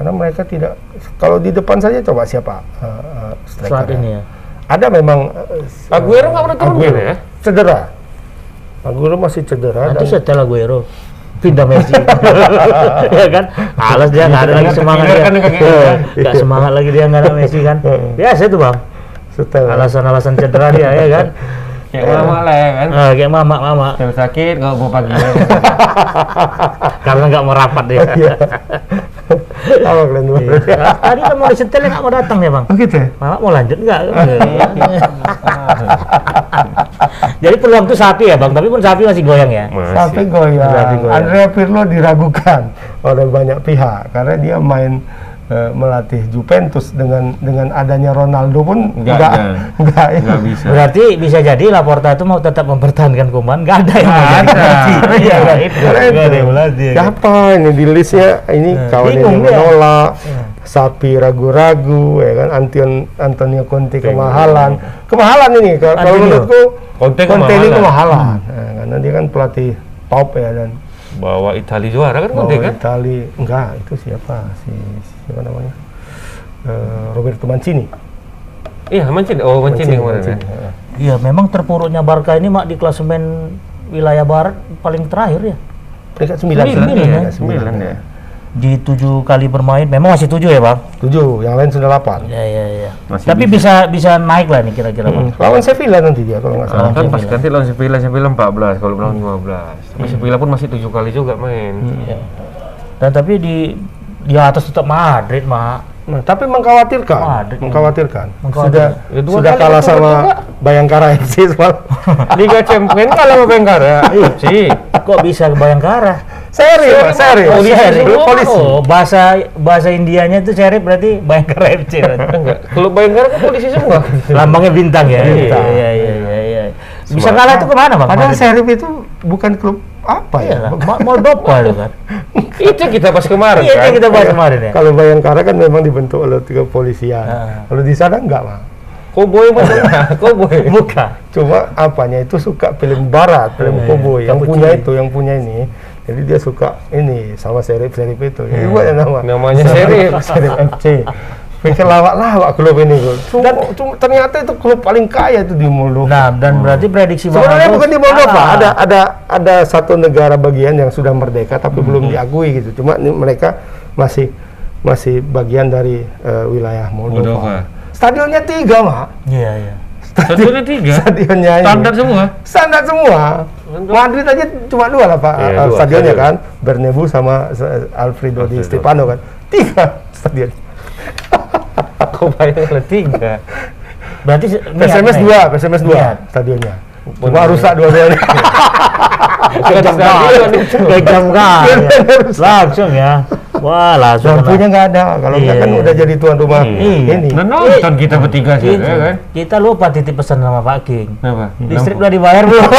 Speaker 2: Karena mereka tidak kalau di depan saja coba siapa eh, eh, striker
Speaker 1: Saat ini ya.
Speaker 2: Ada memang s-
Speaker 3: Aguero nggak pernah turun
Speaker 2: Aguero.
Speaker 3: ya?
Speaker 2: Cedera. Aguero masih cedera
Speaker 1: Nanti
Speaker 2: dan
Speaker 1: setelah Aguero pindah Messi. *laughs* ya kan? Alas dia nggak ada lagi semangat dia.
Speaker 3: kan kan. *laughs*
Speaker 1: Nggak semangat lagi dia nggak ada Messi kan. *laughs* Biasa itu, Bang.
Speaker 2: setelah
Speaker 1: Alasan-alasan cedera dia ya kan.
Speaker 3: Kayak mama lah ya kan.
Speaker 1: Ah, kayak mama mama
Speaker 3: Kalau sakit nggak mau pagi.
Speaker 1: karena nggak mau rapat dia. *laughs*
Speaker 2: Iya. apa kalian dua?
Speaker 1: Iya. Tadi kan mau disetel nggak mau datang ya bang.
Speaker 2: Oh gitu ya?
Speaker 1: Mama mau lanjut nggak? *laughs* *laughs* Jadi peluang itu sapi ya bang, tapi pun sapi masih goyang ya.
Speaker 3: Masih.
Speaker 2: goyang.
Speaker 1: Sampai goyang.
Speaker 2: Andrea Pirlo diragukan oleh banyak pihak karena dia main eh, melatih Juventus dengan dengan adanya Ronaldo pun
Speaker 3: Nggak
Speaker 2: nggak
Speaker 3: ada.
Speaker 2: nggak *laughs* ya.
Speaker 3: Nggak bisa.
Speaker 1: Berarti bisa jadi Laporta itu mau tetap mempertahankan Kuman, nggak ada yang mau
Speaker 3: ada.
Speaker 2: Iya,
Speaker 1: Iya, itu. Ada yang melatih. ya?
Speaker 2: Siapa ini di listnya ini
Speaker 1: Eh,
Speaker 2: kawan
Speaker 1: bingung
Speaker 2: yang
Speaker 1: dia.
Speaker 2: menolak,
Speaker 1: Iya.
Speaker 2: sapi ragu-ragu, ya kan Anton Antonio Conte kemahalan, kemahalan ini kalau menurutku
Speaker 3: Conte
Speaker 2: Conte ini
Speaker 3: kemahalan.
Speaker 2: kemahalan, Nah, karena dia kan pelatih top ya dan
Speaker 3: Bawa Italia juara kan
Speaker 2: bawa
Speaker 3: Conte kan?
Speaker 2: Itali enggak itu siapa si siapa namanya Eh, Roberto Mancini.
Speaker 3: Iya, Mancini. Oh, Mancini kemarin ya.
Speaker 2: Mancini, ya.
Speaker 1: Iya, memang terpuruknya Barca ini mak di klasemen wilayah barat paling terakhir ya.
Speaker 2: Peringkat sembilan,
Speaker 1: Sembilan, ya.
Speaker 2: sembilan,
Speaker 3: ya.
Speaker 1: Di tujuh kali bermain, memang masih tujuh ya bang?
Speaker 2: Tujuh, yang lain sudah delapan.
Speaker 1: Ya ya ya.
Speaker 3: Masih
Speaker 1: Tapi bisa bisa naik lah nih kira-kira bang.
Speaker 2: Hmm. Lawan Sevilla nanti dia kalau nggak salah.
Speaker 3: Kan pas ganti lawan Sevilla, Sevilla 14, kalau lawan 15. Tapi Sevilla pun masih tujuh kali juga main.
Speaker 1: Ya. Dan tapi di di atas tetap Madrid mak.
Speaker 2: Nah, tapi mengkhawatirkan,
Speaker 1: Madrid, ya.
Speaker 2: mengkhawatirkan.
Speaker 1: Mengkhawatirkan.
Speaker 2: Sudah
Speaker 3: Ya,
Speaker 2: sudah kalah sama
Speaker 3: juga.
Speaker 2: Bayangkara FC semalam. *laughs* *laughs*
Speaker 3: Liga Champion kalah sama Bengkara. sih.
Speaker 1: Kok bisa ke Bayangkara?
Speaker 2: seri, seri. Polisi,
Speaker 1: seri.
Speaker 2: polisi.
Speaker 1: Oh, bahasa bahasa Indianya itu seri berarti Bayangkara FC. *laughs*
Speaker 3: Enggak. Kalau Bengkara kan polisi semua.
Speaker 1: Lambangnya bintang ya.
Speaker 2: Bintang.
Speaker 1: Iya iya iya iya. Bisa kalah itu ke mana bang?
Speaker 2: Padahal? Serif itu bukan klub apa
Speaker 1: Iya
Speaker 2: ya?
Speaker 1: Ma- Moldova *laughs* itu kan.
Speaker 3: Itu kita pas kemarin
Speaker 1: Iya
Speaker 3: kan.
Speaker 1: yang kita bahas kemarin ya.
Speaker 2: Kalau Bayangkara kan memang dibentuk oleh tiga polisian.
Speaker 1: Ah.
Speaker 2: Kalau di sana enggak, Bang.
Speaker 3: Koboi mana? *laughs* Koboi.
Speaker 1: Bukan.
Speaker 2: Cuma apanya itu suka film barat, film
Speaker 1: Iya,
Speaker 2: koboi. Yang punya itu, yang punya ini. Jadi dia suka ini sama Serif Serif itu. Jadi
Speaker 1: Iya.
Speaker 2: buat nama.
Speaker 3: Namanya Serif. *laughs*
Speaker 2: Serif FC. Pikir lawak-lawak klub ini, Bro. Cuma, cuma ternyata itu klub paling kaya itu di Moldova.
Speaker 1: Nah, dan berarti prediksi
Speaker 2: Sebenarnya bukan di Moldova, ada ada ada satu negara bagian yang sudah merdeka tapi belum
Speaker 1: Hmm.
Speaker 2: diakui gitu. Cuma ini mereka masih masih bagian dari eh, wilayah Moldova.
Speaker 3: Moldova.
Speaker 2: Stadionnya tiga, Mak.
Speaker 1: Iya iya.
Speaker 3: Satunya tiga.
Speaker 2: Stadionnya ini.
Speaker 3: Standar semua.
Speaker 2: Standar semua. Madrid aja cuma dua lah Pak
Speaker 3: Iya,
Speaker 2: eh,
Speaker 3: dua
Speaker 2: stadionnya
Speaker 3: stadion.
Speaker 2: kan. Bernabeu sama eh, Alfredo, Di
Speaker 3: Alfredo.
Speaker 2: Stefano kan. Tiga stadion.
Speaker 3: Kau bayang ada tiga.
Speaker 1: Berarti
Speaker 2: PSMS
Speaker 1: Nek.
Speaker 2: dua, PSMS dua stadionnya. Cuma rusak dua-duanya.
Speaker 1: Kejam
Speaker 3: Stadion
Speaker 1: kali. Kejam kali. Langsung ya. Wah, langsung.
Speaker 2: Lampunya nggak ada. Kalau nggak
Speaker 1: Iya,
Speaker 2: kan
Speaker 1: iya.
Speaker 2: udah jadi tuan rumah
Speaker 1: Iya.
Speaker 2: ini.
Speaker 3: Nah, nonton kita bertiga sih, ya kan?
Speaker 1: Kita lupa titip pesan sama Pak King.
Speaker 3: Kenapa?
Speaker 1: Listrik udah dibayar belum?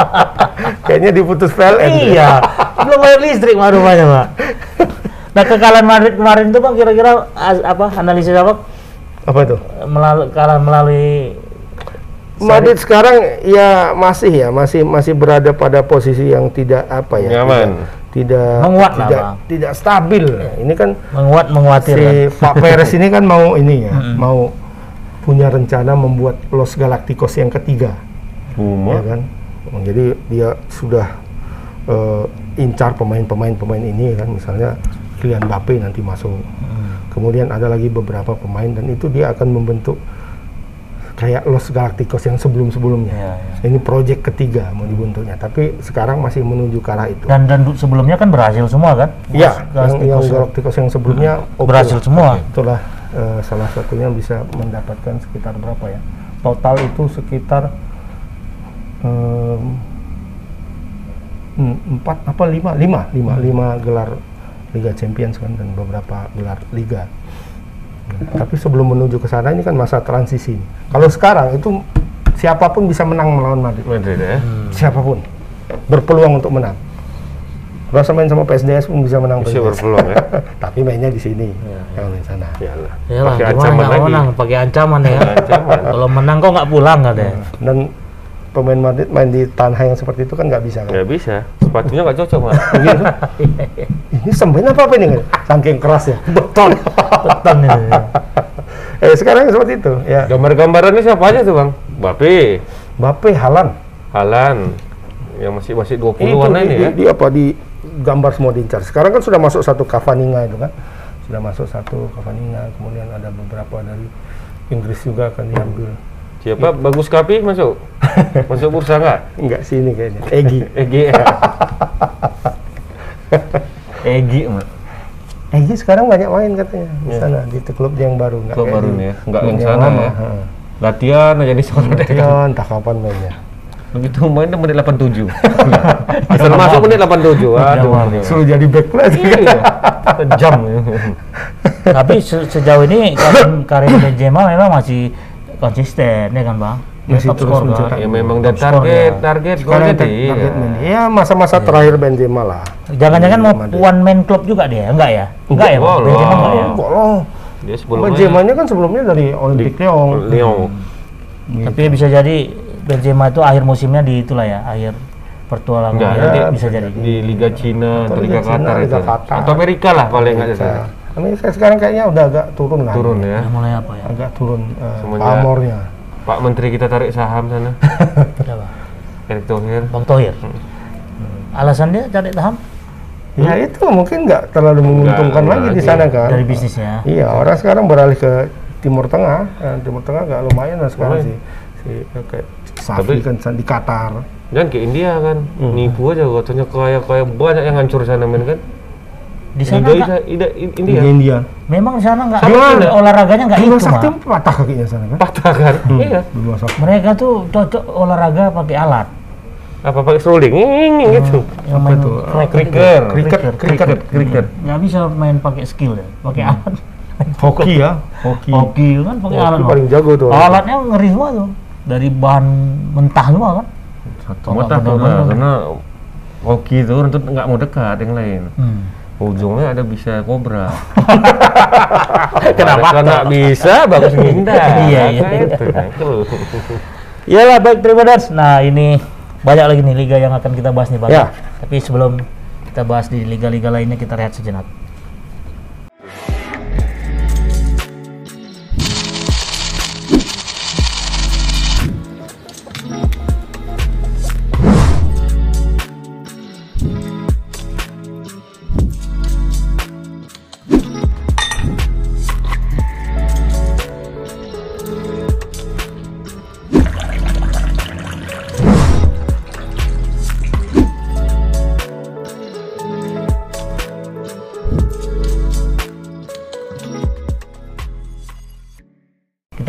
Speaker 1: *laughs*
Speaker 2: Kayaknya diputus PLN.
Speaker 1: iya. Belum bayar listrik mah rumahnya, Pak. *laughs* Nah kekalahan Madrid kemarin itu bang kira-kira apa analisis apa
Speaker 2: Apa itu?
Speaker 1: melalui kalah melalui
Speaker 2: Madrid sekarang ya masih ya masih masih berada pada posisi yang tidak apa ya
Speaker 3: Nyaman.
Speaker 2: tidak tidak
Speaker 1: Menguat
Speaker 2: tidak, tidak stabil ini kan
Speaker 1: menguat menguatir
Speaker 2: si
Speaker 1: kan?
Speaker 2: Pak Perez ini kan mau ini ya mau punya rencana membuat Los Galacticos yang ketiga ya
Speaker 3: Buma.
Speaker 2: kan jadi dia sudah eh, incar pemain-pemain-pemain ini kan misalnya Kylian Mbappe nanti masuk
Speaker 1: Hmm.
Speaker 2: kemudian ada lagi beberapa pemain dan itu dia akan membentuk kayak Los Galacticos yang sebelum-sebelumnya
Speaker 1: Iya, iya.
Speaker 2: ini proyek ketiga mau dibentuknya tapi sekarang masih menuju ke arah itu
Speaker 1: Dan dan sebelumnya kan berhasil semua kan?
Speaker 2: Iya, yang, yang
Speaker 1: Galacticos.
Speaker 2: Galacticos yang sebelumnya oke
Speaker 1: berhasil
Speaker 2: lah.
Speaker 1: semua.
Speaker 2: Itulah eh, salah satunya bisa mendapatkan sekitar berapa ya? Total itu sekitar hmm, empat apa lima lima lima lima gelar Liga Champions kan dan beberapa gelar Liga. Nah, tapi sebelum menuju ke sana ini kan masa transisi. Kalau sekarang itu siapa pun bisa menang melawan Madrid
Speaker 3: Madrid ya.
Speaker 2: siapa pun berpeluang untuk menang. Rasa main sama PSDS pun bisa menang
Speaker 3: Bisa berpeluang ya. *laughs*
Speaker 2: Tapi mainnya di sini,
Speaker 1: Iya,
Speaker 2: jangan di sana.
Speaker 3: Iyalah.
Speaker 1: Ya lah,
Speaker 3: Pakai ancaman lagi.
Speaker 1: menang? Pakai ancaman ya.
Speaker 3: Ancaman.
Speaker 1: Kalau menang kok nggak pulang nggak deh?
Speaker 2: Dan pemain Madrid main di tanah yang seperti itu kan nggak bisa kan?
Speaker 3: Nggak bisa. Sepatunya nggak cocok mah. *laughs*
Speaker 2: Begitu. ini sembahin apa apa ini? Saking keras ya. Beton.
Speaker 1: Beton ini. *laughs*
Speaker 2: eh sekarang seperti itu ya.
Speaker 3: Gambar-gambarannya siapa aja tuh bang? Bape,
Speaker 2: Bape, Halan.
Speaker 3: Halan, yang masih masih
Speaker 2: Itu
Speaker 3: 20-an
Speaker 2: di,
Speaker 3: ini
Speaker 2: di,
Speaker 3: ya.
Speaker 2: di apa di gambar semua diincar. Sekarang kan sudah masuk satu Cavaninga itu kan. Sudah masuk satu Cavaninga, kemudian ada beberapa dari Inggris juga akan diambil.
Speaker 3: Siapa? Bagus Kapi masuk? *laughs* Masuk bursa nggak?
Speaker 2: Enggak sini kayaknya. Egi. *laughs*
Speaker 3: EG ya. *laughs*
Speaker 1: Egi, Mak.
Speaker 2: Egi sekarang banyak main katanya di
Speaker 3: Iya.
Speaker 2: sana di klub yang baru. nggak
Speaker 3: Klub baru nih ya? Nggak yang sana
Speaker 2: lama,
Speaker 3: ya?
Speaker 2: ha.
Speaker 3: Latihan aja di sana.
Speaker 2: Iya, entah kapan mainnya.
Speaker 3: Begitu main menit 87. Asal masuk menit 87. Aduh.
Speaker 2: Suruh jadi back player.
Speaker 3: Iya. Jam.
Speaker 1: Tapi se- sejauh ini Karim, Karim Benzema memang masih konsisten ya kan bang?
Speaker 2: Masih
Speaker 1: top
Speaker 2: terus
Speaker 1: score,
Speaker 2: mencetak.
Speaker 1: kan?
Speaker 3: Ya memang
Speaker 1: score
Speaker 3: target, target golnya dia.
Speaker 2: target main. Ya masa-masa terakhir Benzema lah.
Speaker 1: Jangan-jangan mau
Speaker 2: Madrid.
Speaker 1: one man club juga dia? Enggak ya? Enggak ya? Bang?
Speaker 3: Enggak
Speaker 1: Benzema enggak ya?
Speaker 2: Enggak loh.
Speaker 3: Dia sebelumnya
Speaker 2: Benzema-nya kan sebelumnya dari Olympic Lyon.
Speaker 3: Lyon.
Speaker 1: Tapi bisa jadi Benzema itu akhir musimnya di itulah ya, akhir pertualangan
Speaker 3: Enggak, nanti
Speaker 1: bisa jadi.
Speaker 3: di Liga Cina
Speaker 2: Atau
Speaker 3: Liga Qatar
Speaker 2: Liga
Speaker 3: itu.
Speaker 2: Qatar.
Speaker 3: Atau Amerika lah paling nggak Salah.
Speaker 2: Amerika sekarang kayaknya udah agak turun lah.
Speaker 3: Turun ya.
Speaker 1: Udah mulai apa ya?
Speaker 2: Agak turun uh,
Speaker 3: Semuanya-
Speaker 2: pamornya.
Speaker 3: Pak Menteri kita tarik saham sana. *laughs*
Speaker 1: Siapa?
Speaker 3: Erick Thohir.
Speaker 1: Bang Tohir.
Speaker 3: Hmm.
Speaker 1: Alasan dia cari saham
Speaker 2: Ya itu mungkin nggak terlalu menguntungkan
Speaker 3: Enggak,
Speaker 2: lagi di
Speaker 3: iya.
Speaker 2: sana kan.
Speaker 1: dari bisnisnya.
Speaker 2: Iya, orang sekarang beralih ke Timur Tengah. Eh, Timur Tengah nggak lumayan lah sekarang sih. Si, eh, kayak Safi
Speaker 3: Tapi-
Speaker 2: kan di Qatar.
Speaker 3: Jangan ke India kan. Nipu aja katanya kaya-kaya banyak yang hancur sana men kan.
Speaker 1: Di sana
Speaker 3: Ida,
Speaker 1: nggak-
Speaker 3: Ida,
Speaker 2: Di
Speaker 3: India.
Speaker 2: India.
Speaker 1: memang di sana nggak olahraganya nggak itu
Speaker 2: Sakti
Speaker 1: Mak.
Speaker 2: patah kakinya sana kan.
Speaker 3: Patah kan? Iya.
Speaker 2: Bima Sakti.
Speaker 1: Mereka tuh cocok olahraga pakai alat.
Speaker 3: Apa pakai strolling? Nging gitu.
Speaker 1: Yang main
Speaker 2: itu?
Speaker 3: Cricket.
Speaker 2: Cricket, cricket, cricket.
Speaker 1: Nggak bisa main pakai skill ya, pakai alat.
Speaker 2: Hoki ya, hoki.
Speaker 1: Hoki kan pakai alat.
Speaker 2: Paling jago tuh.
Speaker 1: Alatnya ngeri semua tuh. Dari bahan mentah semua kan. Nggak
Speaker 3: tuh lah,
Speaker 1: benar-benar.
Speaker 3: karena hoki itu orang tuh nggak mau dekat yang lain.
Speaker 1: Hmm.
Speaker 3: Ujungnya ada bisa kobra. *laughs*
Speaker 1: Kenapa?
Speaker 3: Nggak bisa, bagus ngindar. *laughs*
Speaker 1: Iya, iya.
Speaker 3: Nah, itu, nah, itu. *laughs*
Speaker 1: Iyalah baik Tribuners. Nah ini banyak lagi nih liga yang akan kita bahas nih bang.
Speaker 2: Ya.
Speaker 1: Tapi sebelum kita bahas di liga-liga lainnya kita rehat sejenak.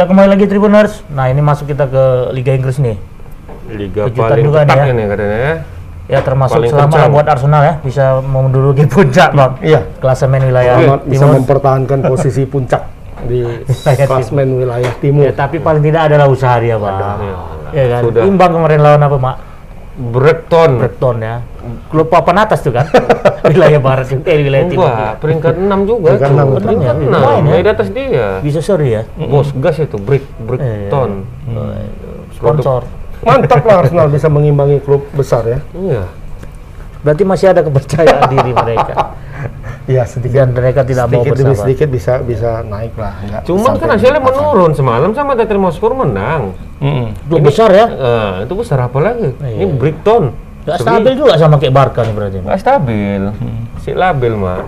Speaker 1: Kembali lagi Tribuners. Nah ini masuk kita ke Liga Inggris nih.
Speaker 3: Liga
Speaker 1: Kejutan
Speaker 3: paling
Speaker 1: juga nih ya.
Speaker 3: ini katanya ya.
Speaker 1: Ya termasuk
Speaker 3: Paling kencang.
Speaker 1: buat Arsenal ya bisa menduduki *laughs* puncak bang.
Speaker 2: Iya.
Speaker 1: Klasemen wilayah
Speaker 2: bisa
Speaker 1: timur.
Speaker 2: mempertahankan posisi puncak di *laughs*
Speaker 1: Wilayah
Speaker 2: klasmen wilayah timur.
Speaker 1: Ya, tapi paling tidak adalah usaha dia bang.
Speaker 3: Ya,
Speaker 1: Ya kan.
Speaker 3: Sudah.
Speaker 1: Imbang kemarin lawan apa mak?
Speaker 3: Breton.
Speaker 1: Breton ya. Klub papan atas tuh kan *laughs* wilayah barat juga eh wilayah timur
Speaker 3: Enggak, peringkat 6 juga
Speaker 2: Peringkat enam.
Speaker 3: Peringkat
Speaker 1: Enam ya?
Speaker 3: 6.
Speaker 1: Lumayan
Speaker 3: di atas dia.
Speaker 1: bisa seri ya
Speaker 3: Bos gas itu, brick, brick
Speaker 1: Iya, iya.
Speaker 3: ton.
Speaker 1: sponsor
Speaker 2: Mantap lah Arsenal bisa mengimbangi klub besar ya.
Speaker 3: Iya.
Speaker 1: berarti masih ada kepercayaan *laughs* diri mereka
Speaker 2: Iya sedikit.
Speaker 1: dan mereka tidak mau
Speaker 2: sedikit demi
Speaker 1: bersabar
Speaker 2: sedikit bisa bisa naik lah. Nggak
Speaker 3: Cuman kan hasilnya menurun semalam sama Tottenham Hotspur menang.
Speaker 2: Mm-mm.
Speaker 1: klub besar ya
Speaker 3: Eh, itu besar apa lagi?
Speaker 1: Iya.
Speaker 3: Ini Brighton.
Speaker 1: Gak stabil juga sama kayak Barca nih berarti
Speaker 3: Nggak stabil.
Speaker 1: Hmm.
Speaker 3: Si labil, Mak.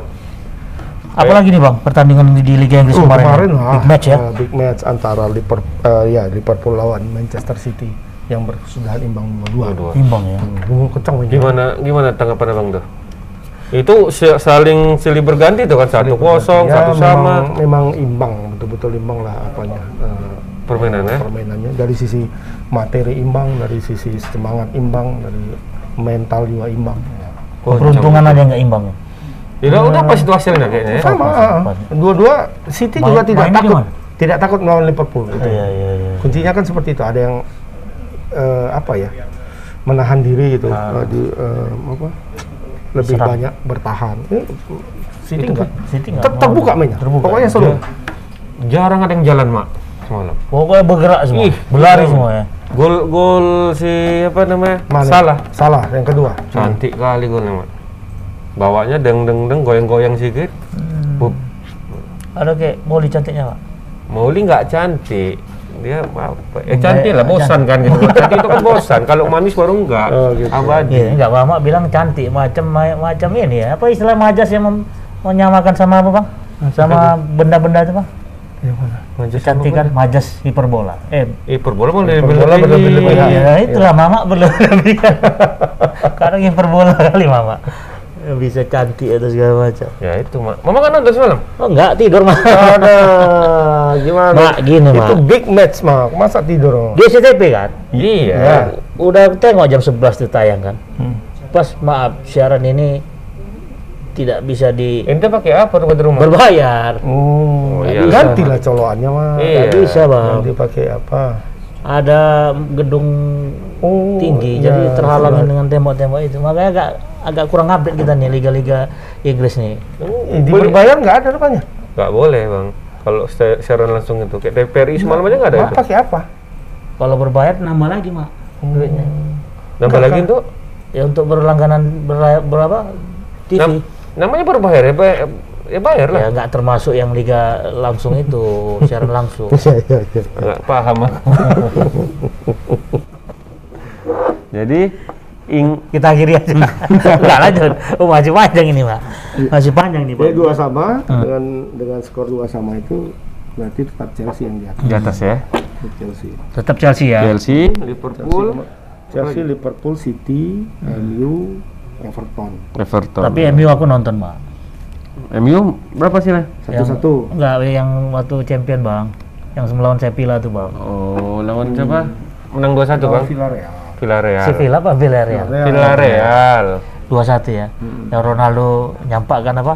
Speaker 1: apalagi nih bang pertandingan di Liga Inggris
Speaker 2: Oh,
Speaker 1: kemarin,
Speaker 2: kemarin
Speaker 1: ya?
Speaker 2: lah,
Speaker 1: big match ya
Speaker 2: eh, big match antara Liverpool, eh, ya Liverpool lawan Manchester City yang berkesudahan imbang 2-2.
Speaker 3: Dua-dua.
Speaker 1: imbang ya
Speaker 2: Hmm, kencang.
Speaker 3: Gimana gimana tanggapan Abang tuh? Itu saling silih berganti tuh kan satu kosong,
Speaker 2: Ya,
Speaker 3: satu sama
Speaker 2: memang, memang imbang, betul-betul imbang lah apanya eh,
Speaker 3: permainannya.
Speaker 2: permainannya dari sisi materi imbang, dari sisi semangat imbang, dari mental juga imbang.
Speaker 3: Oh,
Speaker 1: peruntungan aja nggak imbang ya
Speaker 3: Ya udah, udah apa situasinya kayaknya ya?
Speaker 2: Sama,
Speaker 1: Sama,
Speaker 2: ah,
Speaker 1: sama.
Speaker 2: dua-dua City
Speaker 1: Main-
Speaker 2: juga tidak takut,
Speaker 1: mana?
Speaker 2: tidak takut melawan Liverpool. gitu.
Speaker 1: iya iya iya
Speaker 2: Kuncinya kan seperti itu, ada yang eh, apa ya menahan diri gitu,
Speaker 1: Ah.
Speaker 2: eh, di, eh, apa lebih
Speaker 1: Serang.
Speaker 2: banyak bertahan. City enggak.
Speaker 1: City nggak
Speaker 2: Ter- terbuka mainnya.
Speaker 1: Terbuka.
Speaker 2: Pokoknya seru.
Speaker 3: Jarang ada yang jalan, Mak, semalam.
Speaker 1: pokoknya bergerak semua
Speaker 3: Ih,
Speaker 1: berlari semua ya
Speaker 3: Gol gol si apa namanya?
Speaker 2: Mane.
Speaker 3: Salah.
Speaker 2: Salah yang kedua.
Speaker 3: Cantik kali golnya, Mak. Bawanya deng deng deng goyang-goyang sedikit. Bup.
Speaker 1: ada kayak Molly cantiknya pak
Speaker 3: Mauli nggak cantik. Dia apa? Eh cantik lah, bosan kan gitu. *laughs* Cantik itu kan bosan. Kalau manis baru enggak.
Speaker 2: Oh, gitu.
Speaker 3: Abadi.
Speaker 1: Iya, enggak Mama bilang cantik macam macam ini ya. Apa istilah majas yang menyamakan sama apa, Bang? Sama benda-benda itu, Bang?
Speaker 2: Mana?
Speaker 3: Majas
Speaker 1: Kecantikan majas hiperbola. Eh,
Speaker 3: Eh, perbola mau
Speaker 2: Hiperbola berlebih-lebihan.
Speaker 1: iya, itulah Mama berlebih. *laughs* Kadang hiperbola kali Mama. Bisa cantik atau segala macam.
Speaker 3: Ya itu, Mak. Mama kan nonton semalam?
Speaker 1: Oh, enggak tidur, Mak.
Speaker 2: Ada gimana?
Speaker 1: Mak, gini,
Speaker 2: Itu
Speaker 1: Mak.
Speaker 2: big match, Mak. Masa tidur? Mak?
Speaker 1: Di SCTV kan?
Speaker 3: Iya.
Speaker 2: Ya.
Speaker 1: Udah tengok jam 11 tuh tayang kan. Pas maaf siaran ini tidak bisa di
Speaker 3: Ente pakai apa rumah di rumah?
Speaker 1: berbayar.
Speaker 2: Oh,
Speaker 3: Oh, iya.
Speaker 2: gantilah colokannya, Mak.
Speaker 3: Iya.
Speaker 1: Nggak bisa, Bang.
Speaker 2: Ganti pakai apa?
Speaker 1: ada gedung
Speaker 2: Oh,
Speaker 1: tinggi
Speaker 2: iya,
Speaker 1: jadi terhalangi
Speaker 2: sudah.
Speaker 1: dengan tembok-tembok itu makanya agak agak kurang update kita nih liga-liga Inggris nih
Speaker 2: Eh, di berbayar nggak ada rupanya.
Speaker 3: Nggak boleh, Bang. Kalau siaran langsung itu. Kayak TVRI semalam aja nggak ada
Speaker 2: Mak
Speaker 3: itu.
Speaker 2: pakai apa?
Speaker 1: kalau berbayar nambah lagi mak duitnya
Speaker 3: Nambah lagi untuk
Speaker 1: ya untuk berlangganan berla- berapa TV
Speaker 3: namanya berbayar ya, bayar, ya bayar lah.
Speaker 1: ya nggak termasuk yang liga langsung itu *laughs* siaran langsung *laughs*
Speaker 2: Iya, iya, iya.
Speaker 3: Nggak paham aku. *laughs* Jadi ing
Speaker 1: kita akhiri aja nggak lanjut oh masih panjang ini mak masih panjang nih
Speaker 2: Jadi
Speaker 1: pak
Speaker 2: dua sama dengan dengan skor dua sama itu berarti tetap Chelsea yang di atas.
Speaker 3: di atas ya.
Speaker 2: Tetap Chelsea.
Speaker 1: tetap Chelsea ya
Speaker 3: Chelsea, Liverpool,
Speaker 2: Chelsea, Liverpool, City, MU, Everton.
Speaker 3: Everton.
Speaker 1: tapi MU aku nonton mak
Speaker 3: MU berapa sih lah?
Speaker 2: Satu-satu.
Speaker 1: Enggak, yang waktu champion bang, yang melawan Sevilla tuh bang.
Speaker 3: Oh, lawan siapa? Menang 2-1, Bang.
Speaker 2: Villarreal.
Speaker 3: Villarreal.
Speaker 1: Sevilla apa Villarreal?
Speaker 3: Villarreal.
Speaker 1: 2-1 ya. Yang Ronaldo nyampakkan apa?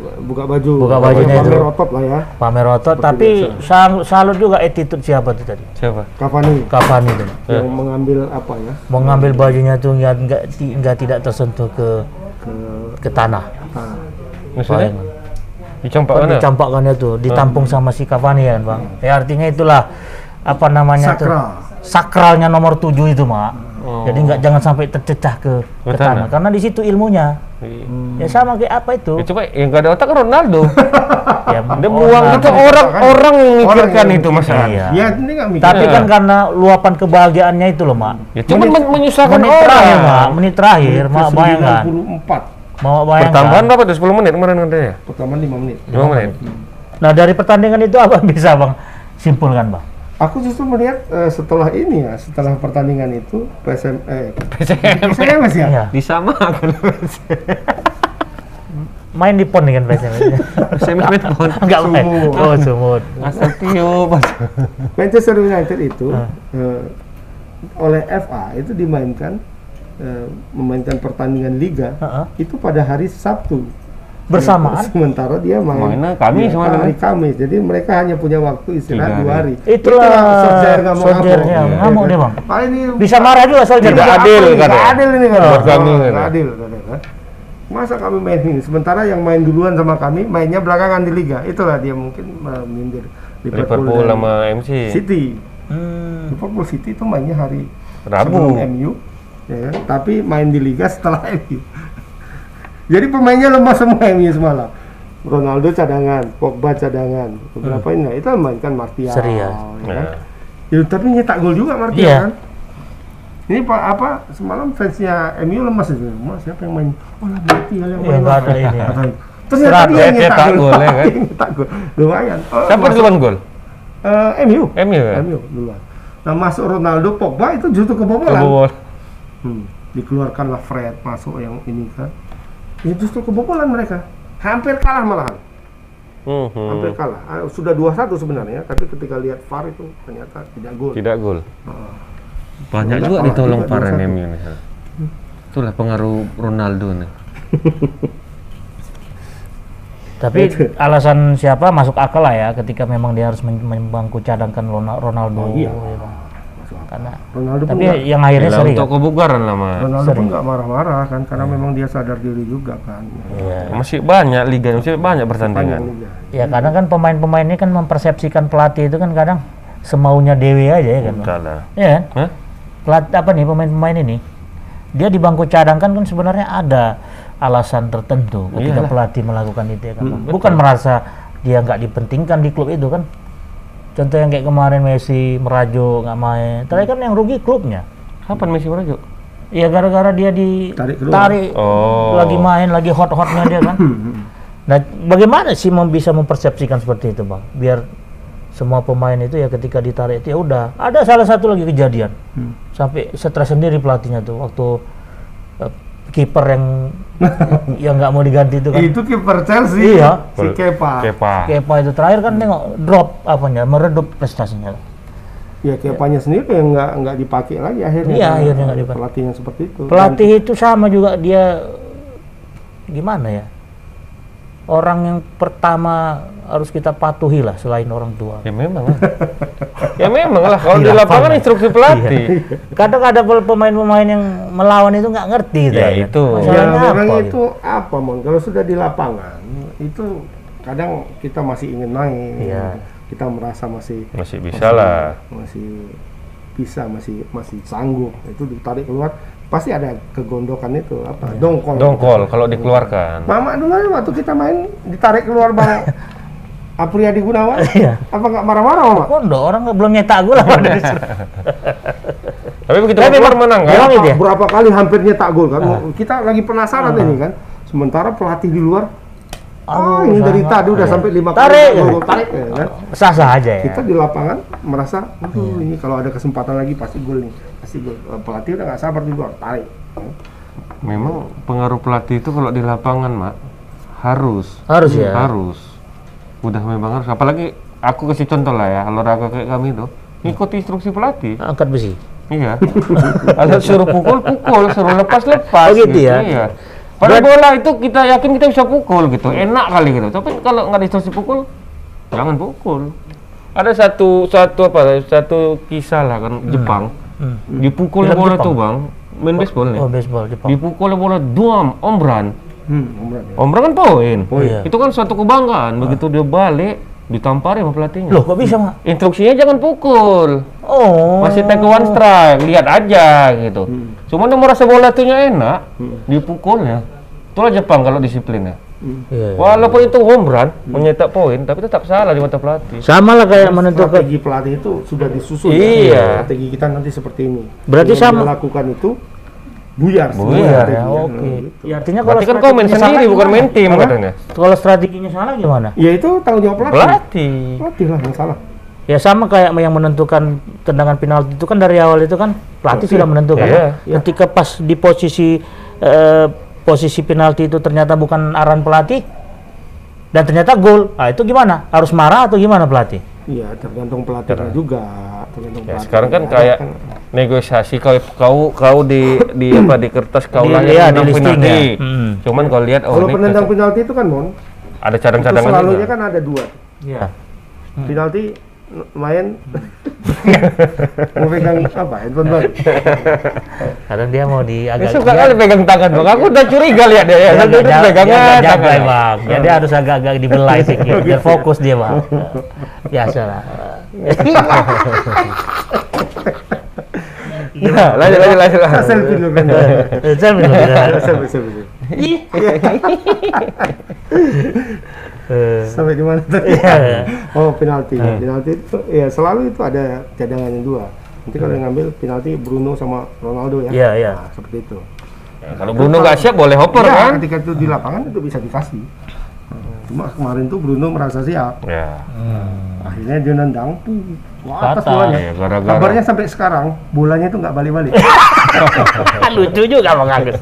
Speaker 2: Buka baju.
Speaker 1: Buka bajunya itu.
Speaker 2: Pamer otot lah ya.
Speaker 1: Pamer otot, tapi sang, salut juga attitude siapa tuh tadi?
Speaker 3: Siapa?
Speaker 2: Cavani
Speaker 1: Cavani tuh.
Speaker 2: yang mengambil apa ya
Speaker 1: Mau ngambil bajunya tuh nggak nggak ti- nggak tidak tersentuh ke
Speaker 2: ke
Speaker 1: ke tanah.
Speaker 2: ah,
Speaker 3: Maksudnya?
Speaker 1: Bayangkan.
Speaker 3: Dicampak
Speaker 1: Kan
Speaker 3: mana?
Speaker 1: dicampakkannya tuh, ditampung sama si Cavani ya kan bang. Ya artinya itulah apa namanya tuh
Speaker 2: sakral.
Speaker 1: sakralnya nomor 7 itu mak.
Speaker 3: Oh.
Speaker 1: Jadi nggak jangan sampai tercecah ke,
Speaker 3: Ke
Speaker 1: ke
Speaker 3: tanah.
Speaker 1: tanah. Karena di situ ilmunya.
Speaker 3: Iya.
Speaker 1: Ya sama kayak apa itu?
Speaker 3: Ya, coba yang gak ada otak kan Ronaldo. *laughs*
Speaker 1: ya,
Speaker 3: Dia
Speaker 1: oh,
Speaker 3: buang
Speaker 1: nah,
Speaker 3: itu orang-orang yang mikirkan
Speaker 2: yang
Speaker 3: itu masalah.
Speaker 1: Iya.
Speaker 2: Ya ini mikir.
Speaker 1: Tapi
Speaker 3: Iya.
Speaker 1: kan karena luapan kebahagiaannya itu loh mak.
Speaker 3: Ya cuma men menyusahkan
Speaker 1: Menit terakhir mak,
Speaker 3: orang.
Speaker 1: menit terakhir mak bayangkan.
Speaker 2: 94
Speaker 1: Mau bayangkan.
Speaker 3: Pertambahan berapa tuh? 10 menit kemarin katanya?
Speaker 2: pertama 5 menit.
Speaker 3: 5 menit.
Speaker 1: Nah dari pertandingan itu apa *laughs* bisa bang simpulkan bang?
Speaker 2: Aku justru melihat eh, setelah ini ya, setelah pertandingan itu PSM eh PSM PSMS ya.
Speaker 1: Iya.
Speaker 3: Disamakan.
Speaker 1: Main di pon dengan PSM.
Speaker 3: Semi pon.
Speaker 1: Enggak main. Oh sumut.
Speaker 3: Asal tiup.
Speaker 2: Manchester United itu
Speaker 1: Ah.
Speaker 2: eh, oleh FA itu dimainkan eh, memainkan pertandingan liga
Speaker 1: Heeh.
Speaker 2: itu pada hari Sabtu
Speaker 1: bersamaan. *laughs*
Speaker 2: Sementara dia main
Speaker 3: Mainnya Kamis
Speaker 2: Iya,
Speaker 3: mana
Speaker 2: hari? Kamis. Jadi mereka hanya punya waktu istirahat dua hari.
Speaker 1: Itulah
Speaker 2: Solskjaer nggak mau
Speaker 1: Solskjaernya
Speaker 2: ngamuk.
Speaker 1: ngamuk
Speaker 2: Iya
Speaker 1: dia,
Speaker 2: kan?
Speaker 1: Bang.
Speaker 2: Pak ini
Speaker 1: Bisa marah juga Solskjaer.
Speaker 3: Tidak adil,
Speaker 2: ini?
Speaker 3: kan ya?
Speaker 2: adil ini kan.
Speaker 3: Buat kami, ya?
Speaker 2: adil, ya? Masa kami main ini? Sementara yang main duluan sama kami mainnya belakangan di liga. Itulah dia mungkin menyindir
Speaker 3: Liverpool
Speaker 2: dan
Speaker 3: sama MC.
Speaker 2: City.
Speaker 1: Hmm.
Speaker 2: Liverpool City itu mainnya hari
Speaker 3: Rabu.
Speaker 2: sebelum MU, ya kan? Tapi main di liga setelah MU. Jadi pemainnya lemah semua MU semalam. Ronaldo cadangan, Pogba cadangan, beberapa ini nah, itu mainkan Martial.
Speaker 1: Seri ya.
Speaker 2: ya kan?
Speaker 3: Ya.
Speaker 2: Ya, tapi nyetak gol juga Martial
Speaker 1: Iya.
Speaker 2: kan. Ini pak apa semalam fansnya MU lemas itu. Mas siapa yang main? Oh lah Martial yang
Speaker 1: Iya,
Speaker 2: main.
Speaker 1: nggak ada ini ya.
Speaker 2: Ternyata
Speaker 1: Serat,
Speaker 2: dia yang
Speaker 3: ya,
Speaker 2: nyetak gol.
Speaker 3: gol, ya kan? *laughs*
Speaker 2: Nyetak gol. Lumayan. Oh,
Speaker 3: Siapa duluan gol?
Speaker 2: Eh, MU.
Speaker 3: MU ya?
Speaker 2: MU duluan. Nah masuk Ronaldo, Pogba itu justru kebobolan.
Speaker 3: Kebobol.
Speaker 2: Hmm, dikeluarkanlah Fred masuk yang ini kan. Ya justru kebobolan mereka. Hampir kalah malahan.
Speaker 3: Mhm.
Speaker 2: Hampir kalah. Ah, Sudah 2-1 sebenarnya, tapi ketika lihat VAR itu ternyata tidak gol.
Speaker 3: Tidak gol.
Speaker 2: Heeh.
Speaker 3: Banyak juga
Speaker 2: kalah
Speaker 3: ditolong
Speaker 2: 2-1.
Speaker 3: MU nih. Itulah pengaruh Ronaldo nih. *laughs*
Speaker 1: Tapi alasan siapa masuk akal lah ya ketika memang dia harus membangku cadangkan Rona- Ronaldo.
Speaker 2: Oh, iya.
Speaker 1: ya. Karena
Speaker 2: Ronaldo pun
Speaker 1: tapi
Speaker 2: nggak-
Speaker 1: yang akhirnya
Speaker 3: Gila,
Speaker 1: seri
Speaker 3: untuk
Speaker 1: kan?
Speaker 3: kebugaran lah mas.
Speaker 2: Ronaldo pun
Speaker 1: sering.
Speaker 2: nggak marah-marah kan karena memang dia sadar diri juga kan.
Speaker 1: Iya.
Speaker 3: Masih banyak liga, masih banyak pertandingan.
Speaker 1: Ya kadang kan pemain-pemain ini kan mempersepsikan pelatih itu kan kadang semaunya Dewi aja ya kan. Iya kan?
Speaker 3: Hah?
Speaker 1: Pelat apa nih pemain-pemain ini? Dia di bangku cadangkan kan sebenarnya ada alasan tertentu ketika
Speaker 3: Iyalah.
Speaker 1: pelatih melakukan itu ya kan.
Speaker 2: Hmm,
Speaker 1: Bang? Bukan merasa dia nggak dipentingkan di klub itu kan. Contoh yang kayak kemarin Messi merajuk nggak main. Terakhir kan yang rugi klubnya.
Speaker 3: Kapan Messi merajuk?
Speaker 1: Ya gara-gara dia
Speaker 2: Tarik
Speaker 1: ditarik
Speaker 3: Oh.
Speaker 1: lagi main lagi hot-hotnya dia kan. *laughs* Nah, bagaimana sih mem- bisa mempersepsikan seperti itu, Bang? Biar semua pemain itu ya ketika ditarik itu ya udah. Ada salah satu lagi kejadian.
Speaker 2: Hmm.
Speaker 1: Sampai stres sendiri pelatihnya tuh waktu kiper yang *laughs* yang nggak mau diganti itu kan.
Speaker 2: Itu kiper Chelsea.
Speaker 1: Iya.
Speaker 2: Si Kepa.
Speaker 3: Kepa.
Speaker 1: Kepa itu terakhir kan nengok drop apanya, meredup prestasinya.
Speaker 2: Ya Kepanya sendiri yang nggak nggak dipakai lagi akhirnya.
Speaker 1: Iya,
Speaker 2: Kan
Speaker 1: akhirnya nggak dipakai.
Speaker 2: Pelatih yang seperti itu.
Speaker 1: Pelatih itu sama juga dia gimana ya? Orang yang pertama harus kita patuhi lah selain orang tua.
Speaker 3: Ya memang lah. ya memang lah. Kalau
Speaker 1: Di
Speaker 3: lapangan instruksi pelatih.
Speaker 1: Kadang ada pemain-pemain yang melawan itu nggak ngerti gitu
Speaker 3: Ya,
Speaker 1: kan.
Speaker 3: itu.
Speaker 2: Ya
Speaker 1: Masalahnya
Speaker 2: memang
Speaker 1: apa,
Speaker 2: itu apa mon? Kalau sudah di lapangan itu kadang kita masih ingin main.
Speaker 1: Iya.
Speaker 2: Kita merasa masih
Speaker 3: Masih bisa lah.
Speaker 2: masih bisa masih masih sanggup itu ditarik keluar pasti ada kegondokan itu apa dongkol
Speaker 3: Dongkol kalau dikeluarkan.
Speaker 2: Mama dulu aja waktu kita main ditarik keluar bang *laughs* Apriyadi Gunawan
Speaker 1: Iya.
Speaker 2: apa nggak marah-marah mama
Speaker 1: Kondo orang nggak belum nyetak gol apa dari *laughs*
Speaker 3: Tapi begitu
Speaker 1: Tapi
Speaker 3: keluar menang kan?
Speaker 1: itu ya?
Speaker 2: berapa kali hampir nyetak gol kan kita lagi penasaran ini kan sementara pelatih di luar ah
Speaker 1: Aduh,
Speaker 2: ini dari tadi udah
Speaker 1: Iya.
Speaker 2: sampai lima
Speaker 1: Tarik,
Speaker 2: kali
Speaker 1: ya?
Speaker 2: gol tarik ya, kan
Speaker 1: sah-sah aja ya.
Speaker 2: kita di lapangan merasa aduh
Speaker 1: Iya.
Speaker 2: ini kalau ada kesempatan lagi pasti gol nih pasti gol pelatih udah nggak sabar di luar tarik
Speaker 3: Memang pengaruh pelatih itu kalau di lapangan, Mak, harus.
Speaker 1: Harus ya.
Speaker 3: Harus. Udah memang harus. Apalagi aku kasih contoh lah ya, olahraga kayak kami itu, ngikuti instruksi pelatih.
Speaker 1: Angkat besi.
Speaker 3: Iya. *laughs* Kalau suruh pukul, pukul, suruh lepas, lepas.
Speaker 1: Oh, gitu ya?
Speaker 3: Iya. Pada bola itu kita yakin kita bisa pukul gitu, enak kali gitu. Tapi kalau nggak instruksi pukul, jangan pukul. Ada satu satu apa? Satu kisah lah kan Jepang.
Speaker 1: Hmm.
Speaker 3: Dipukul
Speaker 1: Film
Speaker 3: bola
Speaker 1: Jepang?
Speaker 3: tuh bang, main baseball nih.
Speaker 1: Oh, baseball Jepang.
Speaker 3: Dipukul bola duam, ombran.
Speaker 2: hmm ya.
Speaker 3: Ombran kan poin.
Speaker 1: Oh, iya.
Speaker 3: Itu kan suatu kebanggaan. Begitu dia balik, ditampari sama pelatihnya.
Speaker 1: Loh, kok bisa, Mak?
Speaker 3: Instruksinya jangan pukul.
Speaker 1: Oh.
Speaker 3: Masih take one strike, lihat aja gitu. Cuma dia merasa bola itunya enak, dipukulnya. Itulah Jepang kalau disiplinnya.
Speaker 1: Iya, iya.
Speaker 3: Walaupun itu home run, menyetak poin, tapi tetap salah di mata pelatih.
Speaker 1: Sama lah kayak menentukan
Speaker 2: strategi pelatih itu sudah disusun
Speaker 3: Iya.
Speaker 2: ya. strategi kita nanti seperti ini
Speaker 1: Berarti
Speaker 2: Dengan
Speaker 1: sama-
Speaker 2: melakukan itu buyar semua
Speaker 3: Buyar,
Speaker 1: ya, oke.
Speaker 2: Gitu.
Speaker 1: Ya, artinya kalau
Speaker 3: Berarti kan kau main
Speaker 1: strateginya
Speaker 3: sendiri, bukan main tim katanya.
Speaker 1: Kalau strateginya salah gimana?
Speaker 2: ya itu tanggung jawab pelatih
Speaker 3: Pelatih.
Speaker 2: pelatih lah yang salah
Speaker 1: Ya sama kayak yang menentukan tendangan penalti itu kan dari awal itu kan pelatih sudah menentukan.
Speaker 3: Iya.
Speaker 1: Ketika pas di posisi eh, posisi penalti itu ternyata bukan arahan pelatih dan ternyata gol. Nah, itu gimana? Harus marah atau gimana pelatih?
Speaker 2: iya tergantung pelatihnya juga tergantung
Speaker 3: Ya,
Speaker 2: pelatih
Speaker 3: sekarang kan
Speaker 2: Ada
Speaker 3: kayak
Speaker 2: kan-
Speaker 3: negosiasi kau kau kau di di apa di kertas kau
Speaker 1: Di-
Speaker 3: lahir
Speaker 1: iya,
Speaker 3: menang
Speaker 1: di listing
Speaker 3: penalti.
Speaker 1: ya. Hmm.
Speaker 3: Cuman kalau lihat oh
Speaker 2: Kalau
Speaker 3: ini
Speaker 2: penendang penalti itu kan Mon,
Speaker 3: ada
Speaker 2: itu
Speaker 3: cadang-cadangan
Speaker 2: selalunya
Speaker 3: juga.
Speaker 2: kan ada dua.
Speaker 1: Iya.
Speaker 2: Penalti n- main *laughs* mau pegang apa handphone baru.
Speaker 1: Kadang dia mau di
Speaker 3: Dia
Speaker 1: agak
Speaker 3: suka
Speaker 1: dia-
Speaker 3: kali pegang tangan bang. Aku udah curiga lihat dia.
Speaker 1: Dia agak
Speaker 3: itu
Speaker 1: ja-
Speaker 3: pegang
Speaker 1: dia agak jaga
Speaker 3: tangan.
Speaker 1: bang. Ya, dia harus agak-agak dibelai *laughs* sedikit biar fokus dia bang. Biasa lah. *laughs*
Speaker 3: Nah, lanjut lanjut lanjut.
Speaker 2: Kita selfie dulu kan.
Speaker 1: Eh, saya bilang,
Speaker 2: Selfie, selfie,
Speaker 1: eh,
Speaker 2: Sampai di mana tadi?
Speaker 1: Iya.
Speaker 2: Oh penalti. Penalti itu ya selalu itu ada cadangan yang dua. Nanti kalau yang ngambil penalti Bruno sama Ronaldo ya.
Speaker 1: Iya, iya.
Speaker 2: Nah, seperti itu.
Speaker 3: Ya, Kalau Bruno nggak siap boleh hopper
Speaker 2: Ya,
Speaker 3: kan?
Speaker 2: ketika itu di lapangan itu bisa dikasih. Cuma kemarin tuh Bruno merasa siap.
Speaker 3: Ya.
Speaker 2: Akhirnya dia nendang, puh, wah atas bolanya.
Speaker 3: Ya, gara-gara.
Speaker 2: Kabarnya sampai sekarang bolanya itu nggak balik-balik. *laughs*
Speaker 1: Lucu juga Bang Agus.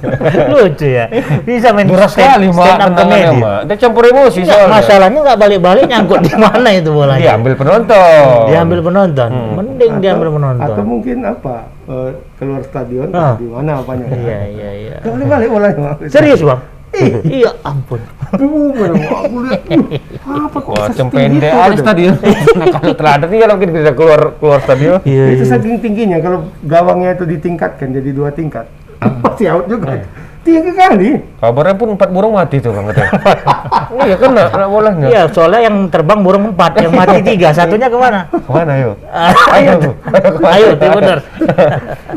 Speaker 1: Lucu ya. Bisa main
Speaker 3: Murah sekali mak
Speaker 1: stand up comedy.
Speaker 3: Dia campur emosi
Speaker 1: Enggak,
Speaker 3: soalnya.
Speaker 1: masalahnya nggak balik-balik nyangkut di mana itu bolanya.
Speaker 3: Diambil penonton.
Speaker 1: Diambil penonton.
Speaker 3: Hmm.
Speaker 1: Mending diambil penonton.
Speaker 2: Atau mungkin apa? eh, keluar stadion
Speaker 1: Ah.
Speaker 2: di mana apanya?
Speaker 1: Iya, iya, iya.
Speaker 2: Nggak balik-balik bolanya.
Speaker 1: Serius, Bang? *laughs* iya, ampun.
Speaker 2: Aduh, aku lihat, apa kok
Speaker 3: Wah, pendek
Speaker 2: gitu.
Speaker 3: stadion. Nah, *laughs* kalau teladan nih kalau mungkin bisa keluar keluar stadion.
Speaker 1: Iya,
Speaker 2: Itu
Speaker 1: iya.
Speaker 2: saking tingginya kalau gawangnya itu ditingkatkan jadi dua tingkat. *laughs* Pasti out juga. Tinggi kali.
Speaker 3: Kabarnya pun empat burung mati tuh bang katanya. iya kena kena bolanya.
Speaker 1: Iya, soalnya yang terbang burung empat, yang mati tiga. Satunya ke
Speaker 3: mana? Ke mana yuk?
Speaker 1: ayo, ayo, itu benar.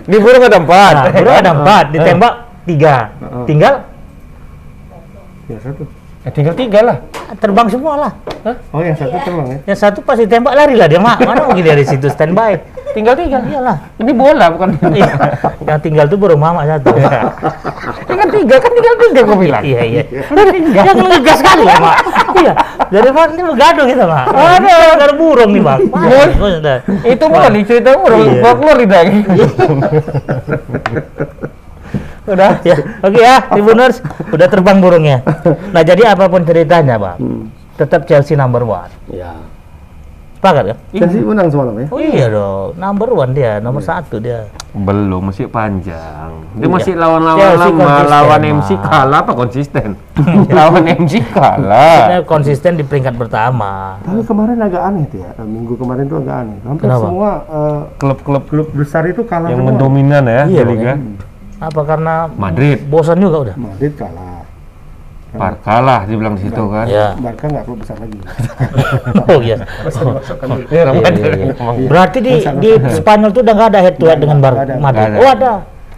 Speaker 3: Di burung ada empat.
Speaker 1: Nah, burung ada empat, ditembak tiga. Tinggal
Speaker 2: Ya satu.
Speaker 3: Eh, tinggal tiga lah.
Speaker 1: terbang semua lah.
Speaker 2: Oh yang satu terbang ya.
Speaker 1: Yang satu pasti tembak lari lah dia, Mak. Mana mungkin dari situ standby.
Speaker 3: Tinggal tiga.
Speaker 1: Iyalah.
Speaker 3: Ini bola bukan. *laughs*
Speaker 1: Iya. yang tinggal tuh burung mama satu.
Speaker 3: tinggal tiga kan tinggal tiga gue bilang.
Speaker 1: iya, iya. Dia ngegas sekali ya, Mak. Iya. Dari mana ini begaduh kita, Mak. Ada ada burung nih, Bang.
Speaker 3: Itu bukan cerita burung.
Speaker 1: Iya.
Speaker 3: Folklore di daging. *laughs*
Speaker 1: Udah *laughs* ya. Oke ya, *laughs* Tribuners. Udah terbang burungnya. Nah, jadi apa pun ceritanya, Bang. Tetap Chelsea number one.
Speaker 2: Ya.
Speaker 1: Sepakat kan?
Speaker 2: Chelsea menang semalam ya.
Speaker 1: Oh iya dong, number one dia, nomor satu dia.
Speaker 3: Belum, masih panjang. Dia
Speaker 1: Iya.
Speaker 3: masih lawan-lawan
Speaker 1: Chelsea
Speaker 3: lama,
Speaker 1: konsisten,
Speaker 3: lawan. MC kalah apa konsisten? *laughs* lawan MC kalah.
Speaker 1: Dia konsisten di peringkat pertama.
Speaker 2: Tapi kemarin agak aneh tuh ya. Eh, Minggu kemarin tuh agak aneh. Hampir
Speaker 1: Kenapa?
Speaker 2: semua eh,
Speaker 3: Klub-klub
Speaker 2: klub besar itu kalah
Speaker 3: yang
Speaker 2: semua.
Speaker 3: mendominan ya
Speaker 1: Iya,
Speaker 3: di liga.
Speaker 1: Apa karena
Speaker 3: Madrid.
Speaker 1: bosan juga udah?
Speaker 2: Madrid kalah.
Speaker 3: Par kalah dibilang di situ kan.
Speaker 1: Ya.
Speaker 2: Barca nggak klub besar lagi. *laughs*
Speaker 1: Oh iya.
Speaker 3: Orang
Speaker 1: Iya, iya, iya. Berarti di di Spanyol tuh udah nggak ada head to head dengan Bar
Speaker 2: nggak ada.
Speaker 1: Madrid.
Speaker 3: Ada.
Speaker 1: Oh ada.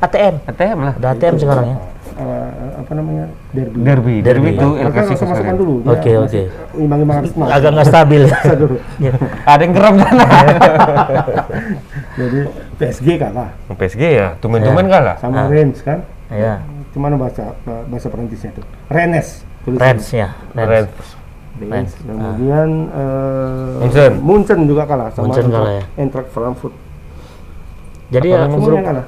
Speaker 1: ATM.
Speaker 3: ATM lah.
Speaker 1: Ada ATM sekarang ya.
Speaker 2: Eh, apa namanya? Derby.
Speaker 3: Derby, derby
Speaker 1: Derby.
Speaker 3: itu El Clasico
Speaker 2: masukkan dulu.
Speaker 1: Oke, oke.
Speaker 2: Imbang-imbang Arsenal.
Speaker 1: Agak nggak stabil. *laughs*
Speaker 2: Dulu.
Speaker 1: Iya. *laughs*
Speaker 3: Ada yang geram sana. *laughs*
Speaker 2: Jadi PSG kalah
Speaker 3: PSG ya, tumen-tumen kalah.
Speaker 2: sama
Speaker 1: Ah.
Speaker 2: Rennes kan.
Speaker 1: Ya.
Speaker 2: Gimana bahasa bahasa Perancisnya itu? Rennes.
Speaker 1: Reds ya.
Speaker 2: Rennes.
Speaker 1: Rennes.
Speaker 2: Kemudian eh,
Speaker 3: Munchen.
Speaker 2: Munchen juga kalah sama
Speaker 1: Munchen kalah ya.
Speaker 2: Eintracht Frankfurt.
Speaker 1: Jadi ya?
Speaker 2: Semuanya kalah.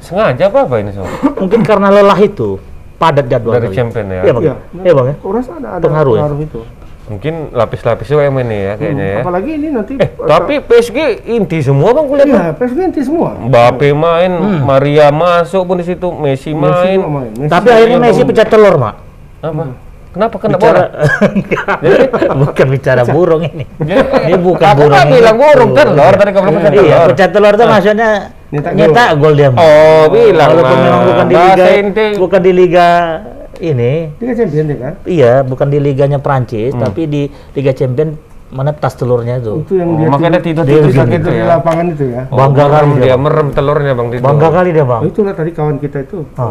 Speaker 3: Sengaja apa apa ini soal?
Speaker 1: mungkin karena lelah itu padat jadwal
Speaker 3: Dari
Speaker 1: kali.
Speaker 3: champion ya.
Speaker 1: Iya bang.
Speaker 2: Iya.
Speaker 1: Iya bang ya.
Speaker 2: Aku rasa ada, ada
Speaker 1: Pengaruh ya?
Speaker 2: itu.
Speaker 3: Mungkin lapis-lapis UM ini ya kayaknya ya.
Speaker 2: Apalagi ini nanti
Speaker 3: Eh, tapi PSG inti semua bang kulihat.
Speaker 2: iya, PSG inti semua.
Speaker 3: Mbappe main, Maria masuk pun di situ, Messi
Speaker 2: Messi
Speaker 3: main.
Speaker 2: juga main. Messi
Speaker 1: Tapi akhirnya Messi pecah telur mak.
Speaker 3: Apa? Kenapa kena
Speaker 1: bicara
Speaker 3: bola? *laughs*
Speaker 1: bukan bicara burung ini.
Speaker 3: Jadi,
Speaker 1: Ini bukan
Speaker 3: aku
Speaker 1: burung.
Speaker 3: kan
Speaker 1: ini.
Speaker 3: bilang burung telur tadi kamu pecah
Speaker 1: Iya,
Speaker 3: telur.
Speaker 1: pecah telur itu maksudnya
Speaker 2: Nyetak
Speaker 1: nyetak gol dia. Mak.
Speaker 3: Oh, bilang
Speaker 1: Walaupun
Speaker 3: mah.
Speaker 1: memang bukan di liga bukan di liga ini,
Speaker 2: Liga Champion ya kan?
Speaker 1: iya, bukan di liganya Prancis, tapi di Liga Champion mana tas telurnya itu.
Speaker 2: Itu yang
Speaker 3: Oh,
Speaker 2: dia
Speaker 3: makanya
Speaker 2: tidur,
Speaker 3: tidur tidur gitu
Speaker 2: di
Speaker 3: ya.
Speaker 2: lapangan itu ya.
Speaker 3: Oh,
Speaker 1: Bangga kali dia,
Speaker 3: dia merem telurnya bang itu.
Speaker 1: Bangga kali dia, Bang.
Speaker 2: Oh, itulah tadi kawan kita itu
Speaker 1: Ah.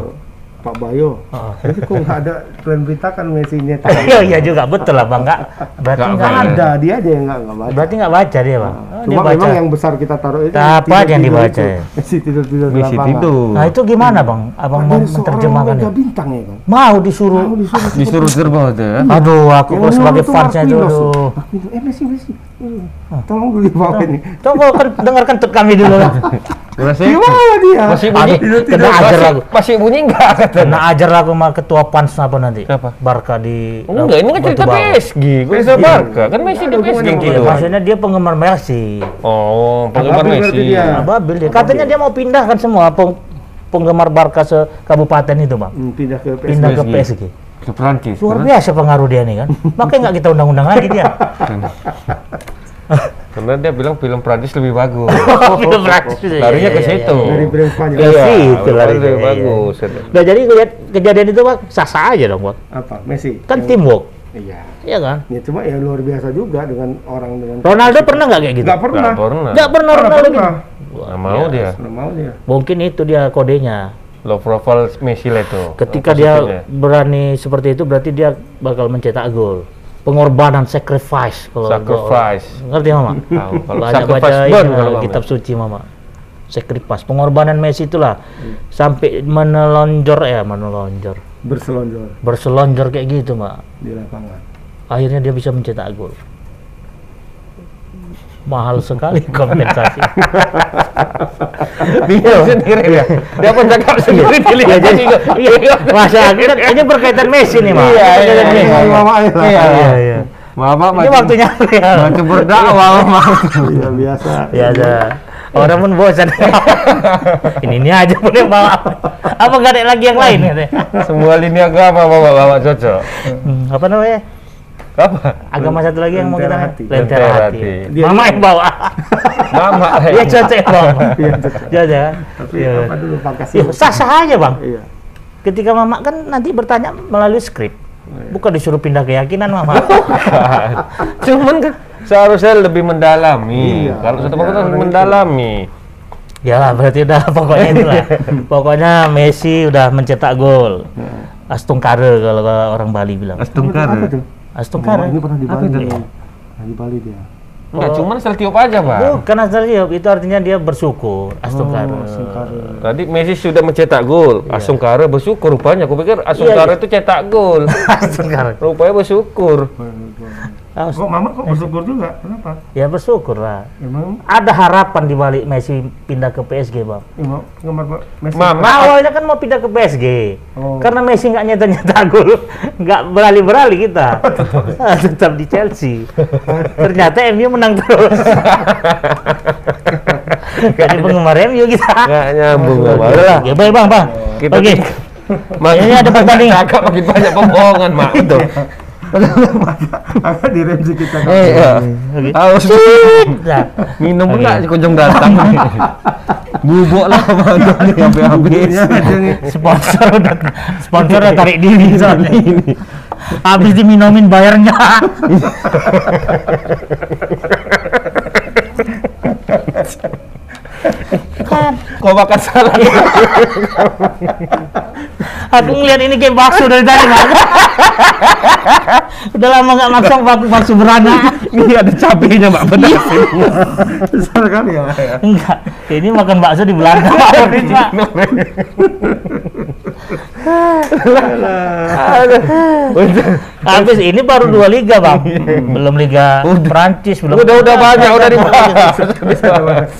Speaker 2: Pak Bayo.
Speaker 1: Ah.
Speaker 2: Jadi kok nggak ada kalian beritakan Messi nya *laughs*
Speaker 1: Iya, iya juga betul lah, Bang. Enggak berarti
Speaker 3: Nggak
Speaker 2: ada dia aja yang nggak nggak baca.
Speaker 1: berarti enggak baca dia, Bang. Oh, dia
Speaker 2: Cuma
Speaker 1: baca.
Speaker 2: memang yang besar kita taruh itu
Speaker 1: Apa yang dibaca
Speaker 2: itu. *laughs*
Speaker 1: ya?
Speaker 2: Messi tidur tidur di
Speaker 3: Messi
Speaker 2: lapangan.
Speaker 3: tidur.
Speaker 1: Nah, itu gimana, Bang? Abang mau menerjemahkan itu?
Speaker 2: bintang ya kan.
Speaker 1: Mau disuruh.
Speaker 2: Mau disuruh
Speaker 3: Disuruh terbang itu ya.
Speaker 1: Aduh, aku kok sebagai fansnya.
Speaker 2: Marquinhos, Eh Messi Messi. Eh, Tolong dulu dibawa ini.
Speaker 1: Coba kan dengarkan tut kami dulu. *laughs*
Speaker 3: Masih
Speaker 2: Gimana dia?
Speaker 3: masih bunyi.
Speaker 1: Aduh, kena ajar
Speaker 3: Masih-
Speaker 1: aku.
Speaker 3: Masih bunyi enggak kata.
Speaker 1: Kena ajar aku sama ketua pans apa nanti?
Speaker 3: Siapa?
Speaker 1: Barca di
Speaker 3: Enggak, ini kan cerita. PSG. Bisa Barca. Kan Messi di PSG gitu.
Speaker 1: Maksudnya dia penggemar Messi.
Speaker 3: Oh, penggemar Messi.
Speaker 2: dia.
Speaker 1: Ababil dia. Katanya dia mau pindah kan semua peng- penggemar Barca se kabupaten itu bang
Speaker 2: Hmm, pindah ke PSG.
Speaker 1: pindah ke
Speaker 3: PSG. Ke Prancis.
Speaker 1: Luar biasa pengaruh dia nih kan. Makanya nggak kita undang-undang lagi dia. *laughs*
Speaker 3: Karena dia bilang film Prancis lebih bagus. *laughs*
Speaker 1: Film Prancis, iya,
Speaker 3: Larinya ke
Speaker 1: iya,
Speaker 3: situ.
Speaker 1: iya, iya.
Speaker 2: Dari brand Spanyol.
Speaker 1: Iya.
Speaker 3: Iya,
Speaker 1: situ
Speaker 3: film
Speaker 1: larinya,
Speaker 3: lebih
Speaker 1: iya,
Speaker 3: bagus.
Speaker 1: Nah jadi lihat kejadian itu bang sah-sah aja dong bang.
Speaker 2: Apa? Messi.
Speaker 1: Kan teamwork,
Speaker 2: Iya.
Speaker 1: iya kan.
Speaker 2: Ya cuma ya luar biasa juga dengan orang dengan
Speaker 1: Ronaldo pernah nggak kayak gitu?
Speaker 2: Nggak pernah.
Speaker 3: Nggak pernah.
Speaker 1: Nggak pernah
Speaker 2: Nggak
Speaker 1: Ronaldo
Speaker 2: pernah.
Speaker 1: gitu.
Speaker 3: Nggak mau dia.
Speaker 2: Nggak mau dia.
Speaker 1: Mungkin itu dia kodenya.
Speaker 3: Low profile Messi lah itu.
Speaker 1: Ketika dia berani seperti itu berarti dia bakal mencetak gol. Pengorbanan, sacrifice kalau
Speaker 3: Sacrifice.
Speaker 1: Ngerti mama? *laughs*
Speaker 3: Tahu. Kalau
Speaker 1: Banyak baca
Speaker 3: sacrifice
Speaker 1: ini
Speaker 3: kalau
Speaker 1: kitab suci mama. Sacrifice, pengorbanan Messi itulah sampai menelonjor ya, menelonjor,
Speaker 2: Berselonjor
Speaker 1: berselonjor kayak gitu mbak.
Speaker 2: di lapangan.
Speaker 1: Akhirnya dia bisa mencetak gol. Mahal sekali kompensasi. *laughs*
Speaker 3: Dia sendiri dia. Dia pun cakap sendiri dilihat
Speaker 1: Iya, jadi,
Speaker 3: juga.
Speaker 1: iya, masa aku kan ini berkaitan Messi nih, Mak.
Speaker 3: Iya,
Speaker 1: Berkaitan
Speaker 3: iya,
Speaker 1: Messi.
Speaker 3: iya. Iya,
Speaker 1: Iya, iya.
Speaker 3: Mama
Speaker 1: Ini waktunya ya.
Speaker 3: Waktu berdakwah mama.
Speaker 2: Iya biasa.
Speaker 1: Biasa. Orang pun bosan. *laughs* ini ini aja pun yang bawa. Apa nggak ada lagi yang lain?
Speaker 3: Semua lini agama bawa bawa cocok.
Speaker 1: Hmm, apa namanya?
Speaker 3: Apa?
Speaker 1: Agama satu lagi yang mau kita
Speaker 2: hati.
Speaker 1: Lentera hati. Mama yang bawa. *laughs*
Speaker 3: Mama.
Speaker 1: Dia cocok bawa.
Speaker 2: Iya, cocok. Tapi
Speaker 1: Iya.
Speaker 2: apa dulu pangkas
Speaker 1: Iya, sah-sah aja bang.
Speaker 2: Iya.
Speaker 1: Ketika mama kan nanti bertanya melalui skrip. Bukan disuruh pindah keyakinan mama. *laughs*
Speaker 3: Cuman kan seharusnya lebih mendalami.
Speaker 2: Iya,
Speaker 3: Kalau satu
Speaker 2: iya,
Speaker 3: fakta harus mendalami.
Speaker 1: ya lah, berarti udah pokoknya itulah. *laughs* pokoknya Messi udah mencetak gol. Astungkare kalau orang Bali bilang.
Speaker 2: Apa
Speaker 1: Astungkare.
Speaker 2: Oh, ini pernah di
Speaker 3: Apa
Speaker 2: Bali.
Speaker 3: itu?
Speaker 2: Pernah di Bali dia.
Speaker 3: Enggak,
Speaker 1: Oh.
Speaker 3: cuman asal tiup aja, Bang.
Speaker 1: Bukan asal tiup, itu artinya dia bersyukur. Astungkare.
Speaker 2: Oh, Singkare.
Speaker 3: Tadi Messi sudah mencetak gol. Asungkara bersyukur rupanya. Aku pikir Asungkara
Speaker 1: Iya,
Speaker 3: itu cetak gol. *laughs*
Speaker 1: Astungkare.
Speaker 3: rupanya bersyukur.
Speaker 1: Ah,
Speaker 2: Kok mama kok bersyukur juga? Kenapa?
Speaker 1: Ya bersyukur lah.
Speaker 2: Emang
Speaker 1: Ada harapan di balik Messi pindah ke PSG, Bang.
Speaker 2: emang Pak Messi.
Speaker 3: Mama.
Speaker 1: Awalnya kan mau pindah ke PSG.
Speaker 2: Oh.
Speaker 1: Karena Messi nggak nyetak-nyetak gol, nggak beralih-beralih kita. *laughs* Ah, Tetap di Chelsea. Ternyata MU menang terus. *laughs* Jadi penggemar MU kita.
Speaker 3: Enggak nyambung
Speaker 1: Oke,
Speaker 3: Bang.
Speaker 1: Oke, baik Bang, Bang. Oke.
Speaker 3: Makin
Speaker 1: Ini ada pertandingan.
Speaker 3: Kakak makin banyak pembohongan, Mak. Itu. *laughs*
Speaker 2: Agak di Remzi kita.
Speaker 3: Iya.
Speaker 1: Nah,
Speaker 3: Minum
Speaker 1: Oke.
Speaker 3: enggak kunjung datang. Bubuk lah *laughs* Bang ini sampai habis.
Speaker 1: Sponsor udah sponsor udah tarik diri soalnya ini. Habis diminumin bayarnya. kan
Speaker 3: Kau makan salad. *laughs*
Speaker 1: aku ngeliat ini kayak bakso dari tadi Mak. *laughs* udah lama nggak makan bakso bakso beranak
Speaker 3: Ini ada cabenya, Mbak. Benar.
Speaker 2: Besar kali ya. Ya.
Speaker 1: enggak ini makan bakso di Belanda Pak. habis ini baru dua liga bang belum liga Prancis belum
Speaker 3: Udah udah banyak udah dibahas.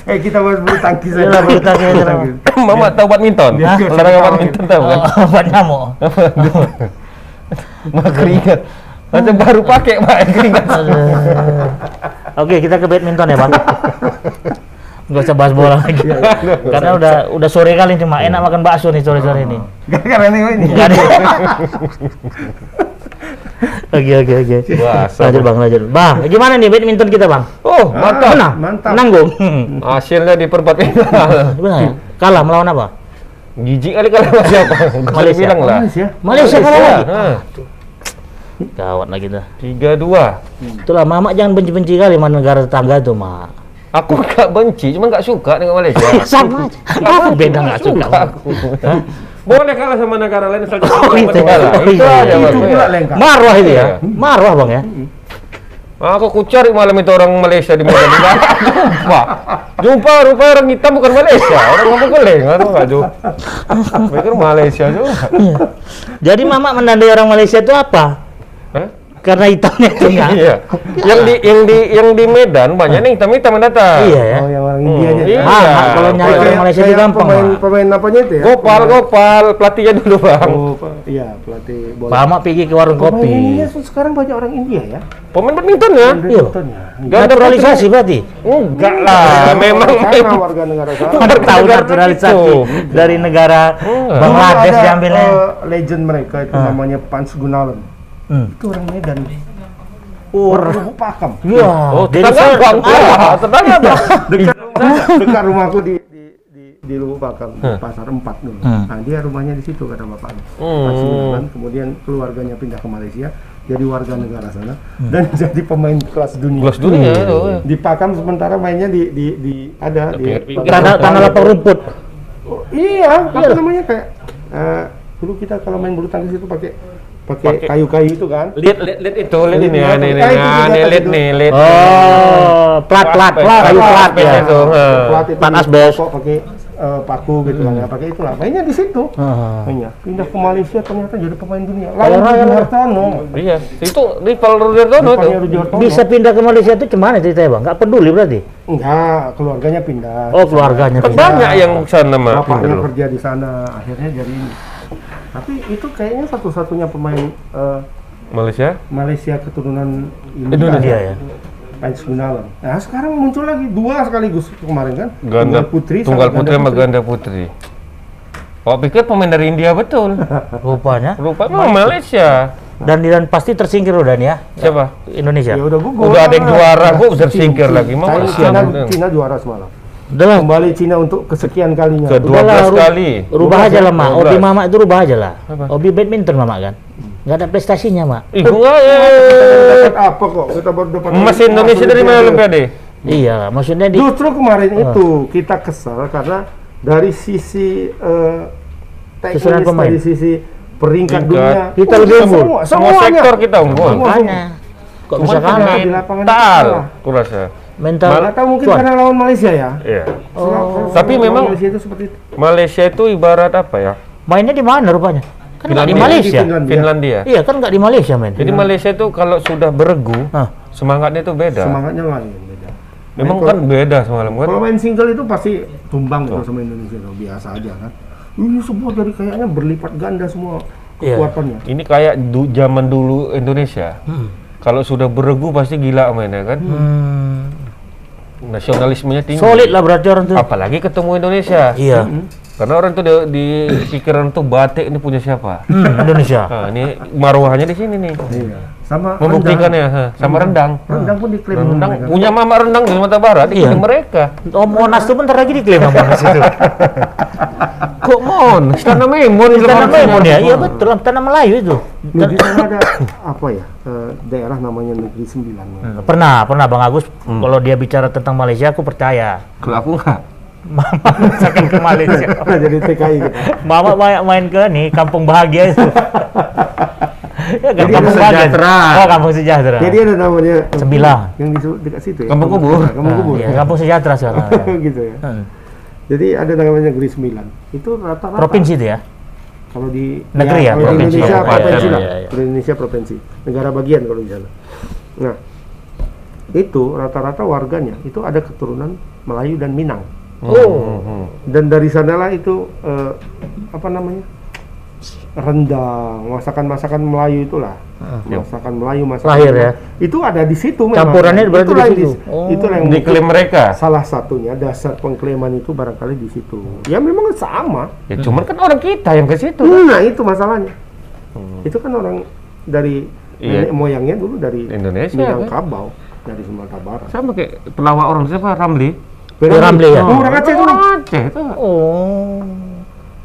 Speaker 2: Eh kita bahas bulu tangkis
Speaker 1: Iya lah, bulu tangkis aja, Bang.
Speaker 3: Mama tahu badminton? Olahraga badminton tahu kan?
Speaker 1: Oh, obat nyamuk *laughs*
Speaker 3: Mak keringat. Macam baru pakai, Mak, keringat. *laughs*
Speaker 1: Oke, kita ke badminton ya, Bang. Nggak usah bahas bola lagi. Karena udah udah sore kali cuma enak makan bakso nih sore-sore ini.
Speaker 2: Gara-gara ini ini.
Speaker 1: Oke, oke, oke.
Speaker 3: Wah,
Speaker 1: Lanjut, Bang, lanjut. Bang, gimana nih badminton kita, Bang?
Speaker 3: Oh, mantap.
Speaker 1: Menang.
Speaker 2: Mantap.
Speaker 1: Menang, Gong.
Speaker 3: Hasilnya di perempat final.
Speaker 1: Benar ya? Kalah melawan apa?
Speaker 3: Jijik kali kalau sama *laughs* siapa? Kali
Speaker 1: Malaysia.
Speaker 3: bilang lah.
Speaker 2: Malaysia.
Speaker 1: Malaysia kalah lagi. Gawat lagi dah.
Speaker 3: Tiga dua.
Speaker 1: Itulah Mama jangan benci-benci kali sama negara tetangga tuh, Mak.
Speaker 3: Aku gak benci, cuma gak suka dengan Malaysia. *laughs*
Speaker 1: Sama aja. Apa beda nggak suka?
Speaker 3: aku. Boleh kalah sama negara lain asal *laughs*
Speaker 1: Oh, itu.
Speaker 3: kalah.
Speaker 1: Oh,
Speaker 3: Itu
Speaker 2: Itu
Speaker 3: Bang.
Speaker 2: pula
Speaker 3: Iya.
Speaker 2: lengkap.
Speaker 1: Marwah itu ya?
Speaker 3: Iya.
Speaker 1: Marwah, Bang ya?
Speaker 3: Aku ku cari malam itu orang Malaysia di Medan. Nggak jumpa. Jumpa rupanya orang hitam bukan Malaysia. Orang ngomong keleng, atau enggak jumpa. Pikir Malaysia juga.
Speaker 1: Jadi Mama menandai orang Malaysia itu apa? Karena hitamnya *laughs* itu enggak.
Speaker 3: Iya. yang di yang di yang di Medan banyak nih hitam-hitam yang datang.
Speaker 1: Iya ya.
Speaker 2: Oh, yang orang
Speaker 3: Hmm,
Speaker 2: Indianya.
Speaker 3: iya.
Speaker 1: Ah, ah, kalau nyari orang Malaysia itu gampang.
Speaker 2: Pemain,
Speaker 1: Pak.
Speaker 2: pemain apanya itu ya?
Speaker 3: Gopal, Gopal, pelatihnya dulu bang.
Speaker 2: Oh, iya pelatih bola.
Speaker 1: Pak Mak pergi ke warung
Speaker 2: Pemain
Speaker 1: kopi.
Speaker 2: India tuh sekarang banyak orang India ya.
Speaker 3: Pemain badminton ya?
Speaker 1: Iya.
Speaker 2: Badmintonnya.
Speaker 3: Gak ada
Speaker 1: Naturalisasi berarti.
Speaker 3: Enggak lah, memang
Speaker 2: warga negara sana.
Speaker 1: Baru tahu naturalisasi
Speaker 3: itu.
Speaker 1: dari negara
Speaker 3: Enggak.
Speaker 1: Bangladesh diambilnya.
Speaker 2: eh, legend mereka itu namanya Pans Gunawan.
Speaker 1: Hmm.
Speaker 2: Itu orang Medan.
Speaker 1: Oh,
Speaker 2: Orang Pakam.
Speaker 1: Iya.
Speaker 3: Oh,
Speaker 1: saya-
Speaker 3: bang,
Speaker 1: Ah,
Speaker 3: tetangga bang. *laughs*
Speaker 2: dekat dekat rumahku di di di, di Lubuk Pakam, di
Speaker 3: Hah.
Speaker 2: pasar 4 dulu.
Speaker 1: Hmm.
Speaker 2: Nah, dia rumahnya di situ kata bapaknya.
Speaker 3: Hmm.
Speaker 2: Kemudian keluarganya pindah ke Malaysia, jadi warga negara sana
Speaker 1: Hmm.
Speaker 2: dan *laughs* jadi pemain kelas dunia.
Speaker 3: Kelas dunia, oh.
Speaker 2: Di Pakam sementara mainnya di di di ada di.
Speaker 1: Tanah tanah lapang rumput.
Speaker 2: Oh, iya, apa namanya kayak eh, dulu kita kalau main bulu tangkis itu pakai pakai kayu-kayu itu kan.
Speaker 3: Lihat, lihat, lihat itu, lihat ini ya,
Speaker 2: Lihat,
Speaker 3: nih, nih,
Speaker 2: eh, itu juga
Speaker 3: nih,
Speaker 2: tadi
Speaker 3: lihat nih, lihat.
Speaker 1: Oh, plat plat plat kayu plat ya.
Speaker 3: itu. eh.
Speaker 2: Plat itu
Speaker 1: Plat
Speaker 2: di
Speaker 1: asbes.
Speaker 2: pakai eh, paku gitu kan, ya, pakai itulah. Mainnya di situ.
Speaker 1: Ah.
Speaker 2: Mainnya pindah ke Malaysia ternyata jadi pemain dunia. Lawan
Speaker 1: raya
Speaker 2: Rudi
Speaker 1: lah.
Speaker 2: Hartono.
Speaker 3: Iya, itu rival itu.
Speaker 2: Rudi Hartono.
Speaker 1: Bisa pindah ke Malaysia itu cuman ceritanya bang? Nggak peduli berarti?
Speaker 2: Enggak, keluarganya pindah.
Speaker 1: Oh keluarganya
Speaker 3: Kan
Speaker 1: pindah.
Speaker 3: banyak yang sana mah.
Speaker 2: Bapaknya kerja di sana, akhirnya jadi ini. Tapi itu kayaknya satu-satunya pemain eh,
Speaker 3: Malaysia.
Speaker 2: Malaysia keturunan
Speaker 1: Indonesia ya.
Speaker 2: Gunawan. Nah sekarang muncul lagi dua sekaligus kemarin kan?
Speaker 3: Ganda
Speaker 2: putri,
Speaker 3: tunggal putri sama ganda putri. Oh pikir pemain dari India betul. *laughs*
Speaker 1: Rupanya.
Speaker 3: Rupanya Malaysia.
Speaker 1: Dan dan pasti tersingkir udah nih ya.
Speaker 3: Siapa?
Speaker 1: Indonesia.
Speaker 2: Ya udah gugur.
Speaker 3: Udah ada yang juara, kok tersingkir lagi. Mau
Speaker 2: Cina.
Speaker 3: Cina
Speaker 2: juara semalam.
Speaker 1: Udah lah.
Speaker 2: Kembali Cina untuk kesekian kalinya.
Speaker 3: Ke
Speaker 1: Udahlah,
Speaker 3: 12
Speaker 1: ru-
Speaker 3: kali.
Speaker 1: Rubah aja lah mak.
Speaker 3: 12.
Speaker 1: Hobi mama itu rubah aja lah. Hobi badminton mama kan. Nggak ada prestasinya mak.
Speaker 3: Ih, gua
Speaker 2: Dapat apa kok? Kita baru dapat
Speaker 3: Emas Indonesia dari mana Olimpiade?
Speaker 1: Iya, maksudnya di
Speaker 2: Justru kemarin itu kita kesal karena dari sisi eh,
Speaker 1: Susunan
Speaker 2: teknis,
Speaker 1: pemain.
Speaker 2: dari sisi peringkat
Speaker 3: Peringkat.
Speaker 2: dunia,
Speaker 1: Kita
Speaker 2: oh,
Speaker 1: lebih unggul.
Speaker 2: semua,
Speaker 3: Semua
Speaker 2: semuanya.
Speaker 3: sektor kita unggul.
Speaker 2: Semua.
Speaker 1: makanya kok bisa kalah
Speaker 2: di lapangan itu
Speaker 3: mental,
Speaker 2: kalah.
Speaker 3: aku rasa.
Speaker 1: Mental
Speaker 2: Atau mungkin
Speaker 1: cuan.
Speaker 2: karena lawan Malaysia ya.
Speaker 3: Iya.
Speaker 2: Oh.
Speaker 3: Tapi memang-
Speaker 2: Malaysia itu seperti itu.
Speaker 3: Malaysia itu ibarat apa ya?
Speaker 1: mainnya di mana rupanya? Kan nggak di
Speaker 3: Finlandia.
Speaker 1: Malaysia.
Speaker 2: Di Finlandia.
Speaker 3: Finlandia.
Speaker 1: Iya kan nggak di Malaysia main.
Speaker 3: Jadi Malaysia itu kalau sudah beregu,
Speaker 1: Hah.
Speaker 3: semangatnya itu beda.
Speaker 2: Semangatnya lain beda.
Speaker 3: Memang
Speaker 2: Main
Speaker 3: kan beda semalam kan.
Speaker 2: Kalau main single itu pasti tumbang gitu sama Indonesia tuh biasa aja kan. Ini semua jadi kayaknya berlipat ganda semua
Speaker 1: Iya.
Speaker 2: kekuatannya.
Speaker 3: Ini kayak du zaman dulu Indonesia. Kalau sudah beregu pasti gila mainnya kan.
Speaker 1: Hmm.
Speaker 3: Nasionalismenya tinggi.
Speaker 1: Solid lah berarti orang tuh.
Speaker 3: Apalagi ketemu Indonesia.
Speaker 1: Iya.
Speaker 3: Karena orang tuh di, di pikiran tuh batik ini punya siapa?
Speaker 1: Hmm, Indonesia.
Speaker 3: Nah, ini marwahnya di sini nih.
Speaker 2: Iya. Sama
Speaker 3: Membuktikannya
Speaker 2: rendang.
Speaker 3: ha, sama rendang.
Speaker 2: Rendang pun diklaim
Speaker 3: Rendang
Speaker 2: mereka.
Speaker 3: punya mama rendang di Sumatera Barat,
Speaker 1: Iya.
Speaker 3: mereka.
Speaker 1: Oh Monas tuh bentar lagi diklaim sama Monas itu. *laughs*
Speaker 3: Kok mon? Istana Memon Lebaran.
Speaker 1: Memon ya? Iya betul, tanah Melayu itu.
Speaker 2: Nah, di sana ada *coughs* apa ya? eh, daerah namanya Negeri Sembilan.
Speaker 1: Hmm, Pernah, pernah Bang Agus. Kalau dia bicara tentang Malaysia, aku percaya.
Speaker 3: Kalau aku enggak.
Speaker 1: Mama misalkan ke Malaysia. *laughs*
Speaker 2: Nah, jadi TKI gitu.
Speaker 1: Mama banyak main ke nih Kampung Bahagia itu. *laughs* ya kan
Speaker 2: Jadi
Speaker 1: Kampung
Speaker 2: ada
Speaker 1: Bahagia.
Speaker 3: sejahtera.
Speaker 1: Oh Kampung Sejahtera.
Speaker 2: Jadi ada namanya
Speaker 1: Sembilan.
Speaker 2: yang di dekat situ ya.
Speaker 3: Kampung Kubur.
Speaker 2: Kampung
Speaker 1: Nah,
Speaker 2: Kubur.
Speaker 1: iya, Kampung Sejahtera *laughs* sekarang. ya.
Speaker 2: gitu ya.
Speaker 1: Hmm.
Speaker 2: Jadi ada namanya Negeri Sembilan. Itu rata-rata
Speaker 1: Provinsi itu ya?
Speaker 2: Kalau di
Speaker 1: Negeri ya,
Speaker 2: kalau di
Speaker 1: provinsi.
Speaker 2: Indonesia
Speaker 1: Oh, iya,
Speaker 2: provinsi
Speaker 1: iya,
Speaker 2: lah.
Speaker 1: iya, iya.
Speaker 2: Kalau di Indonesia provinsi, negara bagian kalau di sana. Nah, itu rata-rata warganya itu ada keturunan Melayu dan Minang.
Speaker 3: Oh.
Speaker 2: Dan dari sanalah itu eh, apa namanya? rendang, masakan-masakan Melayu itulah. Masakan Melayu, masakan
Speaker 1: Lahir ya?
Speaker 2: Itu ada di situ memang.
Speaker 1: Campurannya berarti
Speaker 2: Itulah
Speaker 1: di
Speaker 2: yang
Speaker 1: situ. Oh.
Speaker 2: Itulah yang
Speaker 3: Diklaim mereka.
Speaker 2: salah satunya dasar pengklaiman itu barangkali di situ. Ya memang sama.
Speaker 3: Ya cuman kan orang kita yang ke situ.
Speaker 2: Nah itu masalahnya. Itu kan orang dari
Speaker 3: Iya.
Speaker 2: nenek moyangnya dulu dari
Speaker 3: Indonesia,
Speaker 2: Minangkabau,
Speaker 3: kan?
Speaker 2: dari Sumatera Barat.
Speaker 3: Sama kayak pelawak orang siapa Ramli.
Speaker 1: Ramli ya?
Speaker 2: Oh, orang Aceh dulu.
Speaker 3: Aceh itu.
Speaker 1: Oh.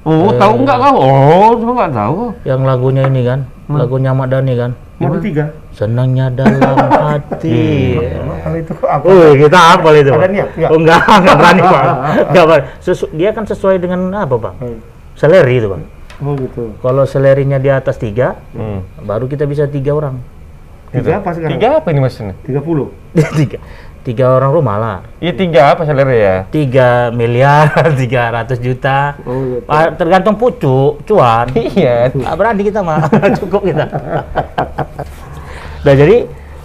Speaker 3: Oh, tahu enggak kau? Oh, cuma enggak tahu.
Speaker 1: Yang lagunya ini kan? Lagunya Ahmad Dhani kan?
Speaker 2: Madu tiga.
Speaker 1: Senangnya dalam *laughs* hati.
Speaker 2: Kalau itu apa?
Speaker 1: Oh, kita apa itu,
Speaker 2: Ada niat? Enggak.
Speaker 1: Oh, enggak, enggak berani, Pak. *laughs* Enggak berani. Sesu- dia kan sesuai dengan apa, Bang?
Speaker 2: Hmm.
Speaker 1: Seleri itu, Bang.
Speaker 2: Oh gitu.
Speaker 1: Kalau selerinya di atas tiga,
Speaker 3: Hmm.
Speaker 1: baru kita bisa tiga orang.
Speaker 2: Tiga apa sekarang?
Speaker 3: Tiga apa ini maksudnya?
Speaker 2: Tiga puluh. *laughs*
Speaker 1: tiga. Tiga orang rumah lah.
Speaker 3: Iya tiga apa selera ya?
Speaker 1: Tiga miliar, *laughs* tiga ratus juta.
Speaker 2: Oh gitu.
Speaker 1: Ah, Tergantung pucuk, cuan.
Speaker 3: Iya.
Speaker 1: Ah, berani kita mah, *laughs* cukup kita. Udah jadi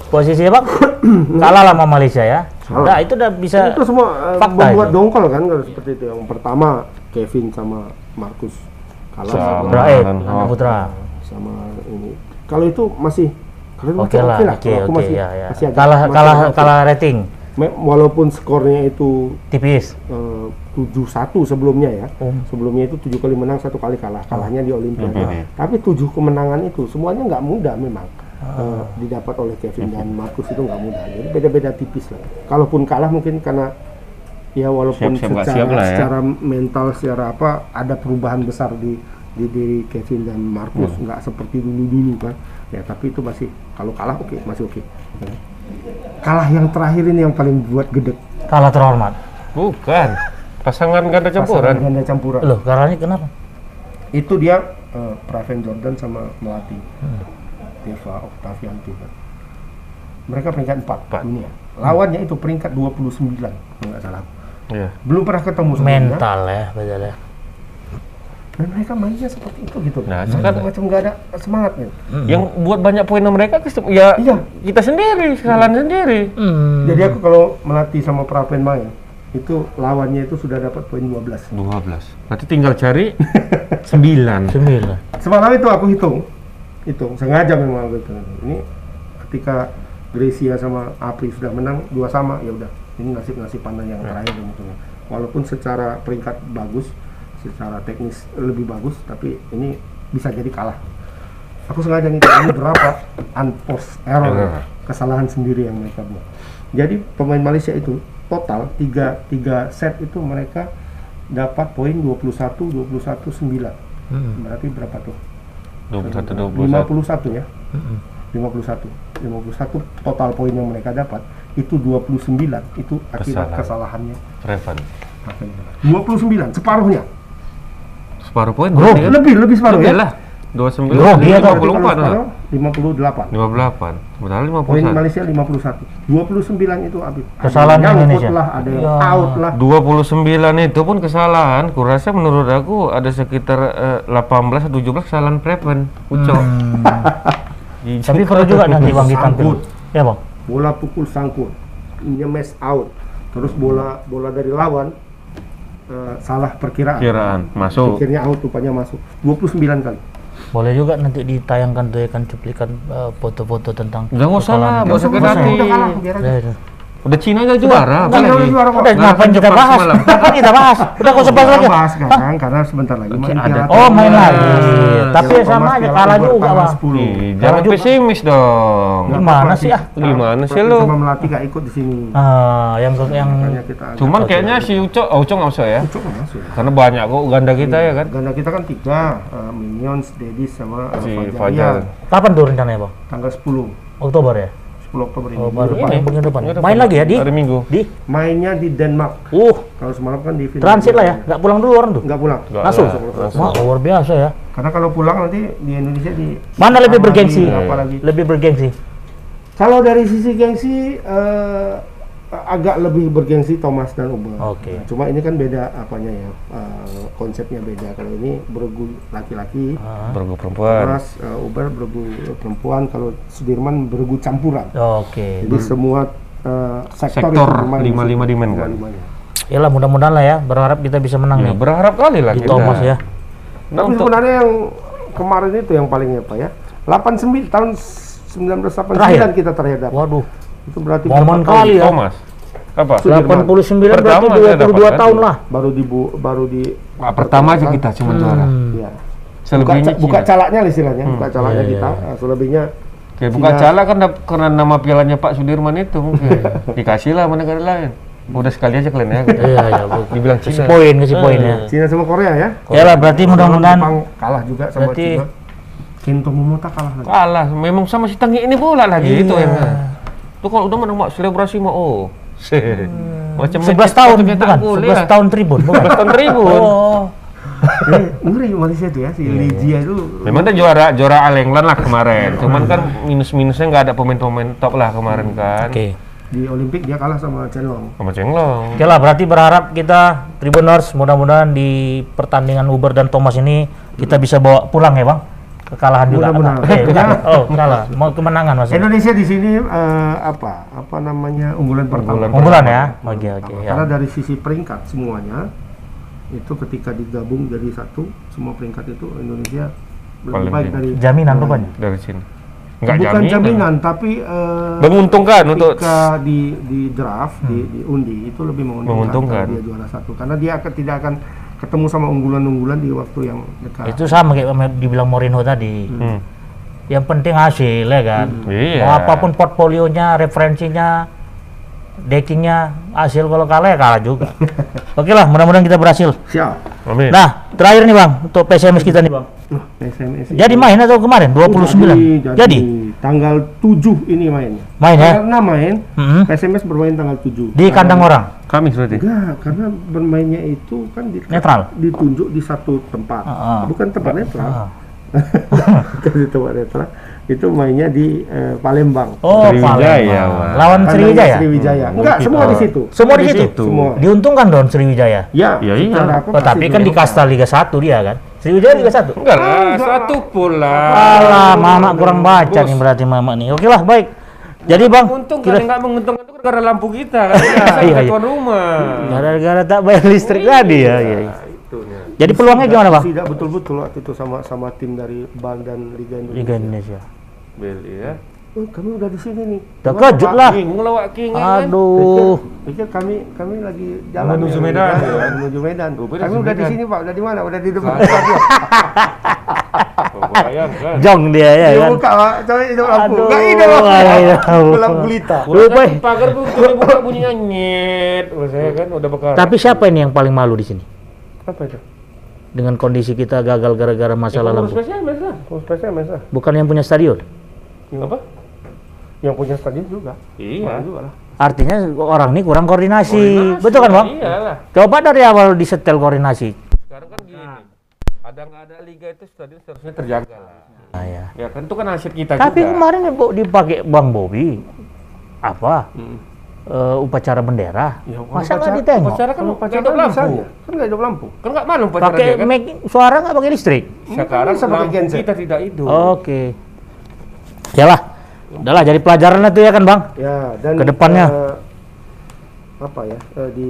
Speaker 1: posisinya bang *coughs* kalah lah sama Malaysia ya.
Speaker 2: Kalah.
Speaker 1: Nah itu udah bisa
Speaker 2: itu semua eh,
Speaker 1: fakta
Speaker 2: membuat
Speaker 1: itu.
Speaker 2: dongkol kan kalau seperti itu yang pertama Kevin sama Markus kalah
Speaker 3: Sama.
Speaker 2: sama,
Speaker 1: Putra eh. Putra.
Speaker 2: sama ini kalau itu masih
Speaker 1: Oke
Speaker 2: masih
Speaker 1: lah,
Speaker 2: oke lah aku
Speaker 1: oke
Speaker 2: masih,
Speaker 1: ya ya.
Speaker 2: masih agak-
Speaker 1: Kalah
Speaker 2: masih
Speaker 1: kalah kalah rating
Speaker 2: walaupun skornya itu
Speaker 1: tipis.
Speaker 2: eh, 7-1 sebelumnya ya
Speaker 1: Oh.
Speaker 2: sebelumnya itu tujuh kali menang satu kali kalah kalahnya di Olimpiade
Speaker 3: Olimpiade.
Speaker 2: tapi tujuh kemenangan itu semuanya nggak mudah memang. Eh, didapat oleh Kevin dan Markus itu nggak mudah jadi beda-beda tipis lah kalaupun kalah mungkin karena ya walaupun
Speaker 3: Siap-siap nggak
Speaker 2: secara,
Speaker 3: siap lah ya.
Speaker 2: secara mental secara apa ada perubahan besar di di diri Kevin dan Markus
Speaker 3: Hmm.
Speaker 2: nggak seperti dulu dulu kan ya tapi itu masih kalau kalah oke masih oke Ya. kalah yang terakhir ini yang paling buat gedek
Speaker 1: Kalah terhormat.
Speaker 3: Bukan. Pasangan ganda
Speaker 2: pasangan
Speaker 3: campuran.
Speaker 2: ganda campuran
Speaker 1: Loh, kalahnya kenapa?
Speaker 2: itu dia eh, Praven Jordan sama Melati
Speaker 1: Hmm.
Speaker 2: Deva Octavianti kan. mereka peringkat 4
Speaker 3: Empat.
Speaker 2: dunia lawannya itu peringkat 29 kalau nggak salah
Speaker 3: Iya.
Speaker 2: belum pernah ketemu
Speaker 1: Mental ya, betul ya.
Speaker 2: Dan mereka mainnya seperti itu gitu
Speaker 3: Nah, sekarang-
Speaker 2: macam nggak ada semangat gitu.
Speaker 3: Yang buat banyak poin mereka ya
Speaker 2: Iya.
Speaker 3: kita sendiri, kesalahan sendiri.
Speaker 1: Hmm.
Speaker 2: jadi aku kalau melatih sama Praven main itu lawannya itu sudah dapat poin 12
Speaker 3: 12. Nanti tinggal cari *laughs* 9.
Speaker 1: Sembilan.
Speaker 2: semalam itu aku hitung hitung sengaja memang aku hitung ini ketika Gracia sama Apri sudah menang dua sama ya udah ini nasib nasib pandang yang terakhir gitu walaupun secara peringkat bagus secara teknis lebih bagus tapi ini bisa jadi kalah aku sengaja ngitung ini berapa unforced error
Speaker 3: Error.
Speaker 2: kesalahan sendiri yang mereka buat jadi pemain Malaysia itu total tiga, tiga set itu mereka dapat poin 21 21 9
Speaker 1: Hmm.
Speaker 2: berarti berapa tuh
Speaker 3: 21 21.
Speaker 2: 51 ya 51 51 total poin yang mereka dapat itu 29 itu akibat
Speaker 3: Kesalahan.
Speaker 2: kesalahannya
Speaker 3: Revan.
Speaker 2: Praven. 29 separuhnya
Speaker 3: Separuh poin
Speaker 1: Bro,
Speaker 3: kan?
Speaker 2: lebih lebih separuh
Speaker 3: Lebih
Speaker 2: ya
Speaker 3: lah. 29.
Speaker 1: Grogi atau-
Speaker 2: Berarti kalau
Speaker 3: 54 lah.
Speaker 2: separuh, 58
Speaker 3: 58. Sebenarnya
Speaker 2: poin
Speaker 3: 51.
Speaker 2: Malaysia 51 29 itu habis
Speaker 1: Kesalahan
Speaker 2: ada
Speaker 1: Indonesia.
Speaker 2: lah ada yang
Speaker 1: Ya.
Speaker 2: out lah
Speaker 3: 29 itu pun kesalahan. Kurasa menurut aku ada sekitar eh, 18 atau 17 kesalahan Preven. Ucok.
Speaker 1: Hmm. *laughs* Tapi perlu juga nanti *laughs* bang ditampil.
Speaker 2: Sangkut.
Speaker 1: Ya bang.
Speaker 2: bola pukul sangkut nyemes out terus bola bola dari lawan eh, salah perkiraan.
Speaker 3: Kiraan masuk.
Speaker 2: akhirnya out rupanya masuk. 29 kali.
Speaker 1: Boleh juga nanti ditayangkan tuh ya kan cuplikan eh, foto-foto tentang.
Speaker 3: Udah nggak usah lah,
Speaker 1: kesalahan
Speaker 3: nggak usah
Speaker 2: udah
Speaker 3: Cina aja juara,
Speaker 2: Cina
Speaker 3: apalagi?
Speaker 2: udah juara kok.
Speaker 1: Udah ngapain
Speaker 3: Jepang
Speaker 1: bahas? Ngapain kita *laughs* bahas? Udah kau sebahas lagi.
Speaker 2: bahas sekarang karena sebentar lagi main
Speaker 3: ada.
Speaker 2: Piala
Speaker 1: Oh main lagi. Tapi sama aja kalah juga bang.
Speaker 2: 10.
Speaker 3: Ih,
Speaker 1: Kalah
Speaker 3: jangan
Speaker 1: juga.
Speaker 3: pesimis dong.
Speaker 1: Gimana sih, ah?
Speaker 3: Gimana sih lu?
Speaker 2: sama Melati gak ikut di sini
Speaker 1: Ah, yang yang
Speaker 3: Cuman kayaknya si Ucok, oh Ucok nggak usah ya?
Speaker 2: Ucok nggak masuk
Speaker 3: Karena banyak kok ganda kita ya kan.
Speaker 2: ganda kita kan tiga eh, Minions, Dedis sama eh,
Speaker 3: Si
Speaker 2: Fajar. Iya,
Speaker 1: kapan tuh rencananya bang?
Speaker 2: tanggal 10
Speaker 1: Oktober ya?
Speaker 2: 10 Oktober ini
Speaker 1: Oh,
Speaker 2: Minggu
Speaker 1: baru
Speaker 2: depan.
Speaker 1: ini minggu depan. Main lagi ya di?
Speaker 3: Hari Minggu.
Speaker 1: Di?
Speaker 2: mainnya di Denmark
Speaker 1: Uh,
Speaker 2: kalau semalam kan di Finlandia.
Speaker 1: transit lah ya? Nggak pulang dulu orang tuh?
Speaker 2: nggak pulang
Speaker 3: Nggak
Speaker 1: Langsung?
Speaker 3: lah,
Speaker 1: Wah, luar biasa ya.
Speaker 2: karena kalau pulang nanti di Indonesia di
Speaker 1: Mana lebih bergengsi?
Speaker 2: apalagi
Speaker 1: Lebih bergengsi.
Speaker 2: Kalau dari sisi gengsi eh, agak lebih bergengsi Thomas dan Uber.
Speaker 1: Oke.
Speaker 2: Nah, cuma ini kan beda apanya ya eh, konsepnya beda. Kalau ini bergu laki-laki,
Speaker 1: Ah,
Speaker 3: Bergu perempuan.
Speaker 2: Thomas eh, Uber bergu perempuan. Kalau Sudirman bergu campuran.
Speaker 1: Oke.
Speaker 2: Jadi semua eh, sektor,
Speaker 3: Sektor
Speaker 2: itu bermain di
Speaker 3: lima-lima
Speaker 2: situ.
Speaker 3: dimainkan.
Speaker 2: Lima-limanya.
Speaker 1: Yalah mudah-mudahan lah ya. Berharap kita bisa menang
Speaker 3: Ya,
Speaker 1: nih.
Speaker 3: berharap kali lah
Speaker 1: Di
Speaker 3: kita.
Speaker 1: Thomas ya.
Speaker 3: Nah,
Speaker 2: Tapi
Speaker 3: untuk
Speaker 2: sebenarnya yang kemarin itu yang paling apa ya? 89 tahun 1989
Speaker 1: Terakhir?
Speaker 2: kita terakhir dapat.
Speaker 1: Waduh.
Speaker 2: Itu berarti
Speaker 1: Momen
Speaker 2: berapa tahun?
Speaker 1: kali ya.
Speaker 3: Thomas. Apa?
Speaker 2: Sudirman.
Speaker 1: 89 berarti
Speaker 3: Pertama saya
Speaker 1: 22
Speaker 3: dapat
Speaker 1: tahun
Speaker 3: kan?
Speaker 1: lah.
Speaker 2: baru di bu- baru di
Speaker 3: Wah, pertama aja kita cuma juara.
Speaker 1: Hmm.
Speaker 2: ya. buka,
Speaker 3: Selebihnya
Speaker 2: ca- buka
Speaker 3: Cina.
Speaker 2: calaknya lah istilahnya buka calaknya
Speaker 1: Iya,
Speaker 2: kita
Speaker 1: iya.
Speaker 2: Nah, selebihnya
Speaker 3: Kayak buka
Speaker 2: Cina.
Speaker 3: cala kan karena nama pialanya Pak Sudirman itu mungkin. Dikasih lah sama negara lain. Udah sekali aja kalian ya.
Speaker 1: Iya, iya. Bu. *laughs*
Speaker 3: Dibilang
Speaker 1: Kasih
Speaker 3: Cina.
Speaker 1: poin, kasih poin ya.
Speaker 2: Cina sama Korea ya
Speaker 1: Yalah berarti mudah-mudahan
Speaker 2: kalah juga sama
Speaker 1: Berarti-
Speaker 2: Cina Kento Momota kalah lagi
Speaker 3: Kalah, memang sama si Tangi ini pula lagi itu
Speaker 1: Iya.
Speaker 3: Tuh kalau udah menang mak selebrasi mah oh. Macam
Speaker 1: 11
Speaker 3: main
Speaker 1: tahun bukan?
Speaker 3: gol,
Speaker 1: 11
Speaker 3: ya.
Speaker 1: tahun tribun bukan?
Speaker 3: 11 tahun tribun.
Speaker 1: Oh. *laughs*
Speaker 2: Eh, ngeri Malaysia itu ya si
Speaker 1: Iya,
Speaker 2: Legia itu
Speaker 3: Memang dia juara juara All England lah kemarin. Cuman kan minus-minusnya nggak ada pemain-pemain top lah kemarin kan.
Speaker 1: Oke.
Speaker 2: di Olimpik dia kalah sama Chenlong
Speaker 3: Sama Cenglong.
Speaker 1: Oke lah, berarti berharap kita Tribuners mudah-mudahan di pertandingan Uber dan Thomas ini kita bisa bawa pulang ya bang. Kekalahan juga.
Speaker 2: Mudah-mudahan.
Speaker 1: Eh, bukan. Oh, salah. Mau kemenangan maksudnya.
Speaker 2: Indonesia di sini eh, apa apa namanya unggulan pertama.
Speaker 3: Unggulan
Speaker 1: Unggulan ya. Oke, oke. ya.
Speaker 2: Karena dari sisi peringkat semuanya itu ketika digabung jadi satu semua peringkat itu Indonesia lebih
Speaker 3: Paling
Speaker 2: baik
Speaker 3: tinggi.
Speaker 2: dari
Speaker 1: Jaminan rupanya.
Speaker 3: dari sini. Enggak
Speaker 2: bukan jaminan, tapi eh,
Speaker 3: Menguntungkan untuk
Speaker 2: ketika di di draft di, di undi itu lebih menguntungkan,
Speaker 3: Menguntungkan.
Speaker 2: dia juara satu karena dia akan tidak akan ketemu sama unggulan-unggulan di waktu yang dekat.
Speaker 1: Itu sama kayak yang dibilang Mourinho tadi.
Speaker 3: Hmm.
Speaker 1: Yang penting hasil ya kan.
Speaker 3: Iya.
Speaker 1: Mau apa pun portfolionya, referensinya, deckingnya, hasil kalau kalah ya kalah juga. *laughs* Oke lah, mudah-mudahan kita berhasil.
Speaker 2: Siap.
Speaker 3: Amin.
Speaker 1: Nah, terakhir nih bang, untuk PSMS kita nih bang.
Speaker 2: Nah, SMS
Speaker 1: Jadi main atau kemarin? 29?
Speaker 2: Oh, jadi,
Speaker 1: Jadi?
Speaker 2: Tanggal 7 ini mainnya.
Speaker 1: Main ya?
Speaker 2: Karena main
Speaker 1: Mm-mm.
Speaker 2: PSMS bermain tanggal 7.
Speaker 1: Di kandang orang?
Speaker 3: Kamis berarti.
Speaker 2: Enggak, karena bermainnya itu kan di,
Speaker 1: Netral?
Speaker 2: ditunjuk di satu tempat.
Speaker 1: Ah, ah.
Speaker 2: Bukan tempat netral.
Speaker 1: Ah. *laughs*
Speaker 2: Bukan di tempat netral. Itu mainnya di eh, Palembang.
Speaker 1: Oh,
Speaker 3: Sriwijaya,
Speaker 1: Palembang.
Speaker 3: Bang.
Speaker 1: Lawan Sriwijaya?
Speaker 2: Sriwijaya.
Speaker 3: Hmm,
Speaker 2: Enggak, semua di situ.
Speaker 1: Semua di situ?
Speaker 2: Semua.
Speaker 1: Diuntungkan dong Sriwijaya?
Speaker 2: Ya,
Speaker 3: Ya, iya.
Speaker 2: apa
Speaker 1: Oh, tapi kan di kasta Liga 1 dia kan? Sriwijaya Liga 1?
Speaker 3: Enggak lah,
Speaker 2: enggak.
Speaker 3: satu pula.
Speaker 1: Alah, Mama kurang baca
Speaker 3: Bos.
Speaker 1: nih berarti Mama nih. Oke lah, baik. Jadi Bang,
Speaker 3: Menguntungkan,
Speaker 1: kira
Speaker 3: enggak menguntungkan itu gara lampu kita *laughs* kan.
Speaker 1: Iya,
Speaker 3: Kita
Speaker 1: iya.
Speaker 3: rumah.
Speaker 1: gara-gara tak bayar listrik tadi ya. iya, iya. Jadi peluangnya gimana Bang?
Speaker 2: Tidak betul-betul waktu itu sama sama tim dari BAL dan Liga Indonesia.
Speaker 1: Liga Indonesia.
Speaker 3: Beli ya.
Speaker 2: Oh, kami udah di sini nih.
Speaker 1: Terkejut lah.
Speaker 3: King, ngelawak King kan.
Speaker 1: Aduh.
Speaker 2: Pikir kami kami lagi jalan
Speaker 3: Menuju
Speaker 2: ya,
Speaker 3: Medan.
Speaker 2: ya, menuju Medan.
Speaker 3: Rupanya
Speaker 2: Kami udah di sini Pak, udah di mana? Udah di depan.
Speaker 3: Bayangkan.
Speaker 1: Jong dia ya
Speaker 2: Dia
Speaker 1: kan.
Speaker 2: buka Pak, coba hidup lampu. Enggak hidup. Gelap gulita.
Speaker 1: Lupa.
Speaker 3: kan pagar begitu dibuka bunyinya nyet. Saya kan udah bekal.
Speaker 1: Tapi siapa ini yang paling malu di sini?
Speaker 2: Apa itu?
Speaker 1: Dengan kondisi kita gagal gara-gara masalah lampu.
Speaker 3: spesial lah.
Speaker 2: Lah.
Speaker 1: Bukan yang punya stadion.
Speaker 3: Apa?
Speaker 2: Yang punya stadion juga.
Speaker 3: Iya.
Speaker 2: Juga lah.
Speaker 1: Artinya orang ini kurang koordinasi.
Speaker 3: Koordinasi.
Speaker 1: Betul kan, Bang?
Speaker 3: Iyalah.
Speaker 1: Coba dari awal disetel koordinasi.
Speaker 3: Sekarang kan gini. Ada nggak ada liga itu stadion seharusnya terjaga lah.
Speaker 1: Nah, ya.
Speaker 3: Ya kan itu kan aset kita
Speaker 1: Tapi
Speaker 3: juga.
Speaker 1: kemarin ya, Bu, dipakai Bang Bobi apa?
Speaker 2: Hmm.
Speaker 1: eh, upacara bendera.
Speaker 2: Ya,
Speaker 1: Masa
Speaker 2: upacara-
Speaker 1: nggak ditengok?
Speaker 3: Upacara kan
Speaker 2: Kalau
Speaker 3: nggak
Speaker 2: pacaran
Speaker 3: hidup lampu.
Speaker 2: Kan nggak hidup lampu.
Speaker 3: Kan nggak malu upacara
Speaker 1: Pakai
Speaker 3: dia kan.
Speaker 1: make suara nggak pakai listrik?
Speaker 3: Sekarang
Speaker 2: genset.
Speaker 3: kita tidak hidup.
Speaker 1: Oke. Yalah. Udahlah jadi pelajaran tuh ya kan, Bang?
Speaker 2: Ya, dan
Speaker 1: Ke depannya.
Speaker 2: eh, apa ya? eh, di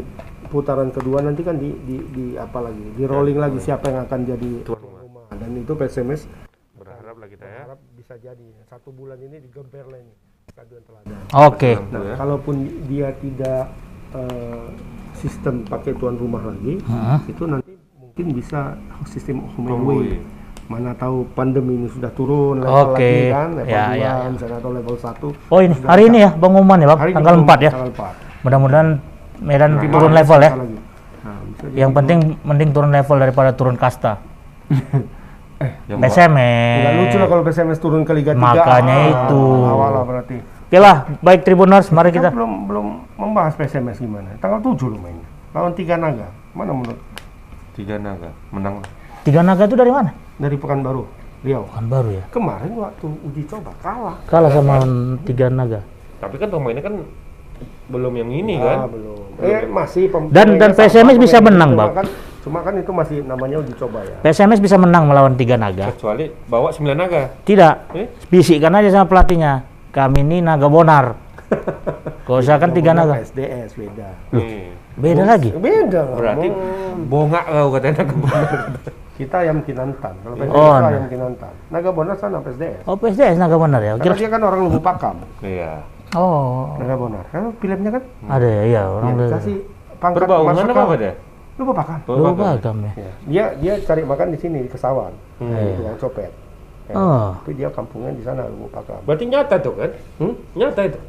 Speaker 2: putaran kedua nanti kan di di, di apa lagi? Di rolling lagi siapa yang akan jadi tuan rumah. Dan itu PSMS
Speaker 3: Berharap lah kita ya.
Speaker 2: harap bisa jadi satu bulan ini di Gemperle ini stadion teladan.
Speaker 1: Oke.
Speaker 2: Nah,
Speaker 3: ya.
Speaker 2: kalaupun dia tidak eh, sistem pakai tuan rumah lagi,
Speaker 1: Heeh.
Speaker 2: itu nanti mungkin bisa sistem Home away. Mana tahu pandemi ini sudah turun level
Speaker 1: Oke.
Speaker 2: lagi kan, level
Speaker 1: Ya,
Speaker 2: 2
Speaker 1: ya, ya.
Speaker 2: misalnya atau level 1.
Speaker 1: Oh ini hari ini ya pengumuman ya, Bang?
Speaker 2: Hari ini
Speaker 1: Tanggal
Speaker 2: belum
Speaker 1: 4 ya.
Speaker 2: Tanggal 4.
Speaker 1: Mudah-mudahan Medan
Speaker 2: Nah,
Speaker 1: turun level ya.
Speaker 2: lagi. Nah,
Speaker 1: Yang penting mending turun level daripada turun kasta. *laughs*
Speaker 3: Yang
Speaker 1: PSMS.
Speaker 2: Nggak lucu lah kalau PSMS turun ke Liga 3.
Speaker 1: Makanya itu.
Speaker 2: Awal lah berarti.
Speaker 1: Oke lah, baik Tribuners, mari
Speaker 2: Kita
Speaker 1: kita.
Speaker 2: belum belum membahas PSMS gimana. Tanggal 7 loh mainnya. Lawan Tiga Naga. Mana menurut
Speaker 3: tiga naga menang.
Speaker 1: Tiga naga itu dari mana?
Speaker 2: Dari Pekanbaru, Riau.
Speaker 1: Kan baru ya.
Speaker 2: Kemarin waktu uji coba kalah.
Speaker 1: Kalah sama tiga naga.
Speaker 3: Tapi kan pemainnya kan belum yang ini
Speaker 2: Ah,
Speaker 3: kan.
Speaker 2: belum. Eh, masih
Speaker 1: Dan- dan
Speaker 2: sama,
Speaker 1: PSMS bisa menang, Bang.
Speaker 2: Kan, cuma kan itu masih namanya uji coba ya.
Speaker 1: PSMS bisa menang melawan tiga naga.
Speaker 3: Kecuali bawa sembilan naga.
Speaker 1: Tidak.
Speaker 3: Eh?
Speaker 1: Bisikkan aja sama pelatihnya. Kami ini naga bonar. *laughs* Kalau usahakan tiga
Speaker 2: Ngomongnya
Speaker 1: naga.
Speaker 2: SDS beda.
Speaker 3: Nih.
Speaker 1: Beda lagi.
Speaker 2: Beda.
Speaker 3: Berarti bongak kau katanya naga bonar.
Speaker 2: Kita ayam kinantan. Kalau PSDS
Speaker 1: Oh,
Speaker 2: itu
Speaker 1: nah.
Speaker 2: ayam kinantan. Naga Bonar sana PSDS.
Speaker 1: Oh PSDS naga bonar ya.
Speaker 2: Karena
Speaker 1: Kira.
Speaker 2: dia kan orang Lubu Pakam.
Speaker 3: Iya.
Speaker 1: Oh.
Speaker 2: Naga Bonar. Kan filmnya kan
Speaker 1: Ada ya, iya orang
Speaker 2: ya, kasih pangkat
Speaker 3: Berbaungan
Speaker 2: marsikal.
Speaker 3: apa dia?
Speaker 2: Lubu Pakam.
Speaker 1: Lu bagam ya.
Speaker 2: Ya. Dia dia cari makan di sini di Kesawan.
Speaker 3: Hmm.
Speaker 2: Di tukang copet. Ya.
Speaker 1: Oh.
Speaker 2: Tapi dia kampungnya di sana Lubu Pakam.
Speaker 3: Berarti nyata tuh kan?
Speaker 2: Hmm?
Speaker 3: Nyata itu.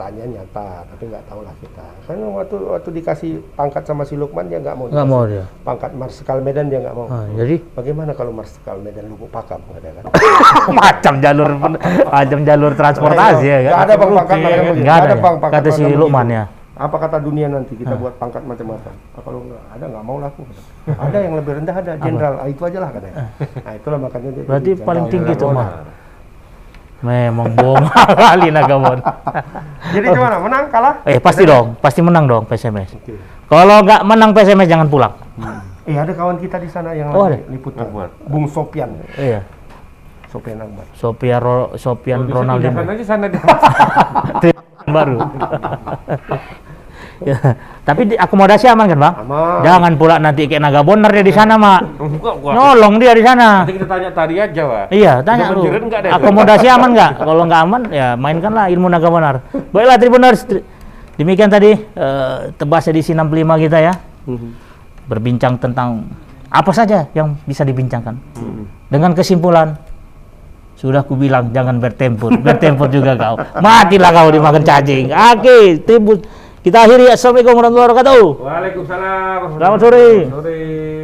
Speaker 2: Katanya nyata, tapi nggak tahu lah kita. Kan waktu waktu dikasih pangkat sama si Lukman dia nggak mau.
Speaker 1: Nggak mau dia.
Speaker 2: Pangkat Marsikal Medan dia nggak mau.
Speaker 1: Oh, jadi
Speaker 2: Bagaimana kalau Marsikal Medan Lubuk Pakam nggak ada kan? *laughs*
Speaker 1: macam jalur macam jalur transportasi ya
Speaker 2: Nggak
Speaker 1: kan.
Speaker 2: ada bang pangkat.
Speaker 1: Nggak ada
Speaker 2: Nggak
Speaker 1: ya?
Speaker 2: bang pangkat
Speaker 1: Kata si Lukman ya.
Speaker 2: Apa kata dunia nanti kita buat pangkat macam-macam? Ah, kalau nggak ada nggak mau lah aku. ada yang lebih rendah ada jenderal. Ah, itu aja lah katanya. Nah itulah makanya dia.
Speaker 1: Berarti
Speaker 2: jadi
Speaker 1: paling tinggi tuh
Speaker 3: Bonar.
Speaker 1: mah. Memang bohong kali naga bon.
Speaker 2: Jadi gimana? Menang kalah?
Speaker 1: Eh pasti dong, pasti menang dong PSMS.
Speaker 2: Oke.
Speaker 1: Kalau nggak menang PSMS jangan pulang.
Speaker 2: Eh ada kawan kita di sana yang
Speaker 1: Oh,
Speaker 2: lagi
Speaker 1: ada?
Speaker 2: liputan.
Speaker 3: Liputan.
Speaker 2: Bung Sopian.
Speaker 1: Iya.
Speaker 2: Sofian Akbar.
Speaker 1: Sophia Ro,
Speaker 3: Kalau bisa
Speaker 1: Ronaldinho
Speaker 3: aja sana dia. *laughs*
Speaker 1: baru. *laughs* ya, tapi di akomodasi aman kan bang?
Speaker 2: Aman.
Speaker 1: Jangan pula nanti kayak naga boner dia di sana mak. Nolong dia di sana.
Speaker 3: Nanti kita tanya tadi aja, Pak.
Speaker 1: Iya, tanya lu. Akomodasi aman nggak? Kalau nggak aman, ya mainkanlah ilmu naga bonar. Baiklah Tribuners, tri- demikian tadi eh, tebas edisi 65 kita ya. Berbincang tentang apa saja yang bisa dibincangkan. Dengan kesimpulan, sudah ku bilang jangan bertempur, bertempur juga kau. Matilah kau dimakan cacing. Oke, Tribun. Kita akhiri. Assalamualaikum warahmatullahi wabarakatuh.
Speaker 3: Waalaikumsalam.
Speaker 1: Selamat sore.
Speaker 3: Sore.